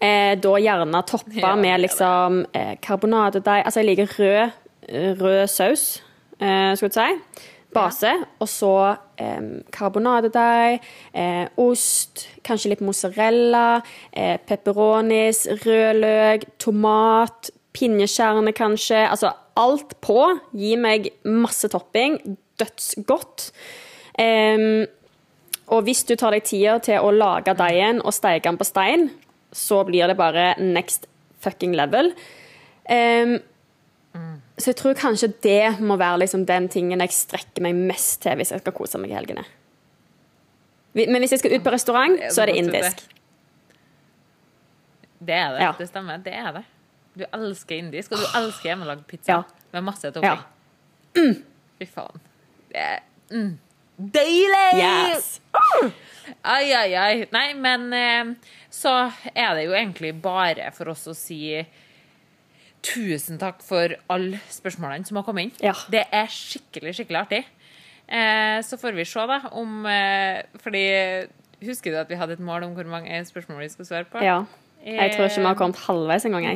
Eh, da gjerne toppa [laughs] Ja, med liksom eh, karbonadedeig Altså, jeg liker rød, rød saus, eh, skulle du si. Base. Og så eh, karbonadedeig, eh, ost, kanskje litt mozzarella, eh, pepperonis, rødløk, tomat, pinjekjerne kanskje. Altså alt på. Gi meg masse topping. Dødsgodt. Em, og hvis du tar deg tida til å lage deigen og steike den på stein, så blir det bare next fucking level. Um, Så jeg tror kanskje det må være liksom den tingen jeg strekker meg mest til hvis jeg skal kose meg i helgene. Men hvis jeg skal ut på restaurant, så er det indisk. Det er det. Ja. Det stemmer. Det er det. Du elsker indisk, og du elsker hjemmelagd pizza Ja. med masse topping. Ja. Fy faen. Det er mm. Deilig! Yes. Ai, ai, ai. Nei, men eh, så er det jo egentlig bare for oss å si tusen takk for alle spørsmålene som har kommet inn. Ja. Det er skikkelig, skikkelig artig. Eh, så får vi se, da, om eh, Fordi Husker du at vi hadde et mål om hvor mange spørsmål vi skulle svare på? Ja. Jeg tror ikke vi har kommet halvveis engang.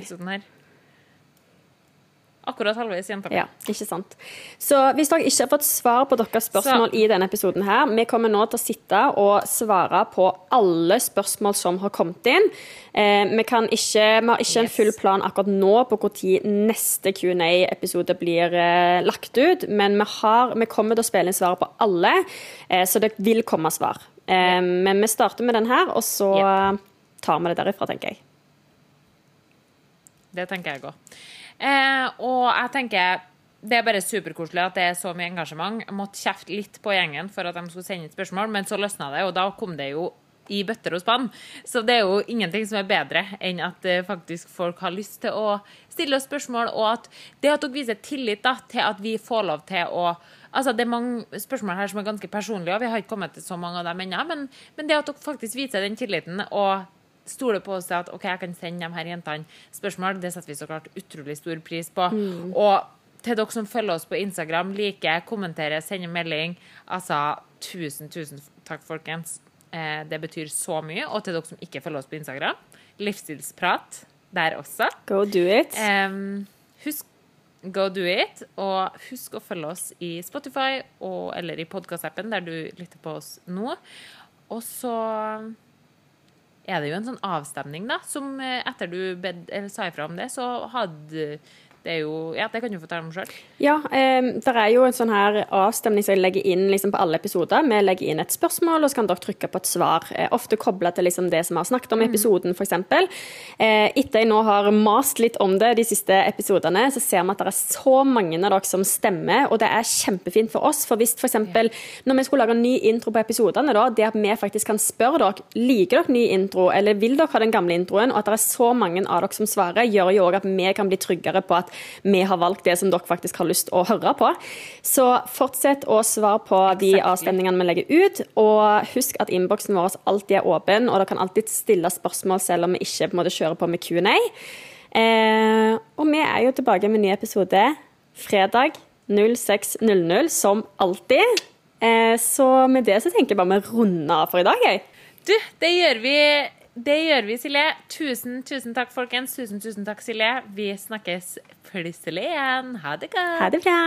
Akkurat halvveis, jenta mi. Ja, ikke sant. Så hvis dere ikke har fått svar på deres spørsmål Så- i denne episoden her, vi kommer nå til å sitte og svare på alle spørsmål som har kommet inn. Eh, vi, kan ikke, vi har ikke en full plan akkurat nå på når neste Q&A-episode blir eh, lagt ut, men vi, har, vi kommer til å spille inn svaret på alle, eh, så det vil komme svar. Eh, Men vi starter med den her, og så tar vi det derifra, tenker jeg. Det tenker jeg òg. Eh, og jeg tenker det er bare superkoselig at det er så mye engasjement. Jeg måtte kjefte litt på gjengen for at de skulle sende inn spørsmål, men så løsna det, og da kom det jo i bøtter og spann. Så det er jo ingenting som er bedre enn at eh, faktisk folk har lyst til å stille oss spørsmål, og at det at dere viser tillit da, til at vi får lov til å Altså, Det er mange spørsmål her som er ganske personlige, og vi har ikke kommet til så mange av dem ennå, men, men det at dere faktisk viser den tilliten og stoler på oss at OK, jeg kan sende de her jentene spørsmål, det setter vi så klart utrolig stor pris på. Og til dere som følger oss på Instagram, liker, kommenterer, sender melding, altså tusen, tusen takk, folkens. Eh, det betyr så mye. Og til dere som ikke følger oss på Instagram, livsstilsprat der også. Go do it. Em, husk Go do it, og husk å følge oss i Spotify og, eller i podkastappen der du lytter på oss nå. Og så er det jo en sånn avstemning, da, som eh, etter du bed, sa ifra om det, så hadde Det, er jo, ja, det kan du fortelle om sjøl. Ja, eh, det er jo en sånn her avstemning som jeg legger inn liksom, på alle episoder. Vi legger inn et spørsmål, og så kan dere trykke på et svar. Eh, ofte kobla til liksom, det som vi har snakket om i episoden, f.eks. Eh, etter jeg nå har mast litt om det de siste episodene, så ser vi at det er så mange av dere som stemmer, og det er kjempefint for oss. For hvis f.eks. når vi skulle lage en ny intro på episodene, da, det at vi faktisk kan spørre dere liker dere ny intro, eller vil dere ha den gamle introen, og at det er så mange av dere som svarer, gjør jo òg at vi kan bli tryggere på at vi har valgt det som dere faktisk har lyst å høre på. Så fortsett å svare på de avstemningene vi legger ut, og husk at innboksen vår alltid er åpen, og dere kan alltid stille spørsmål selv om vi ikke på en måte kjører på med Q&A. Eh, og vi er jo tilbake med en ny episode fredag 06.00, som alltid. Eh, så med det så tenker jeg bare vi runder av for i dag, jeg. Du, det gjør vi. Det gjør vi, Silje. Tusen, tusen takk, folkens. Tusen, tusen takk, Silje. Vi snakkes plutselig igjen. Ha det godt. Ha det bra.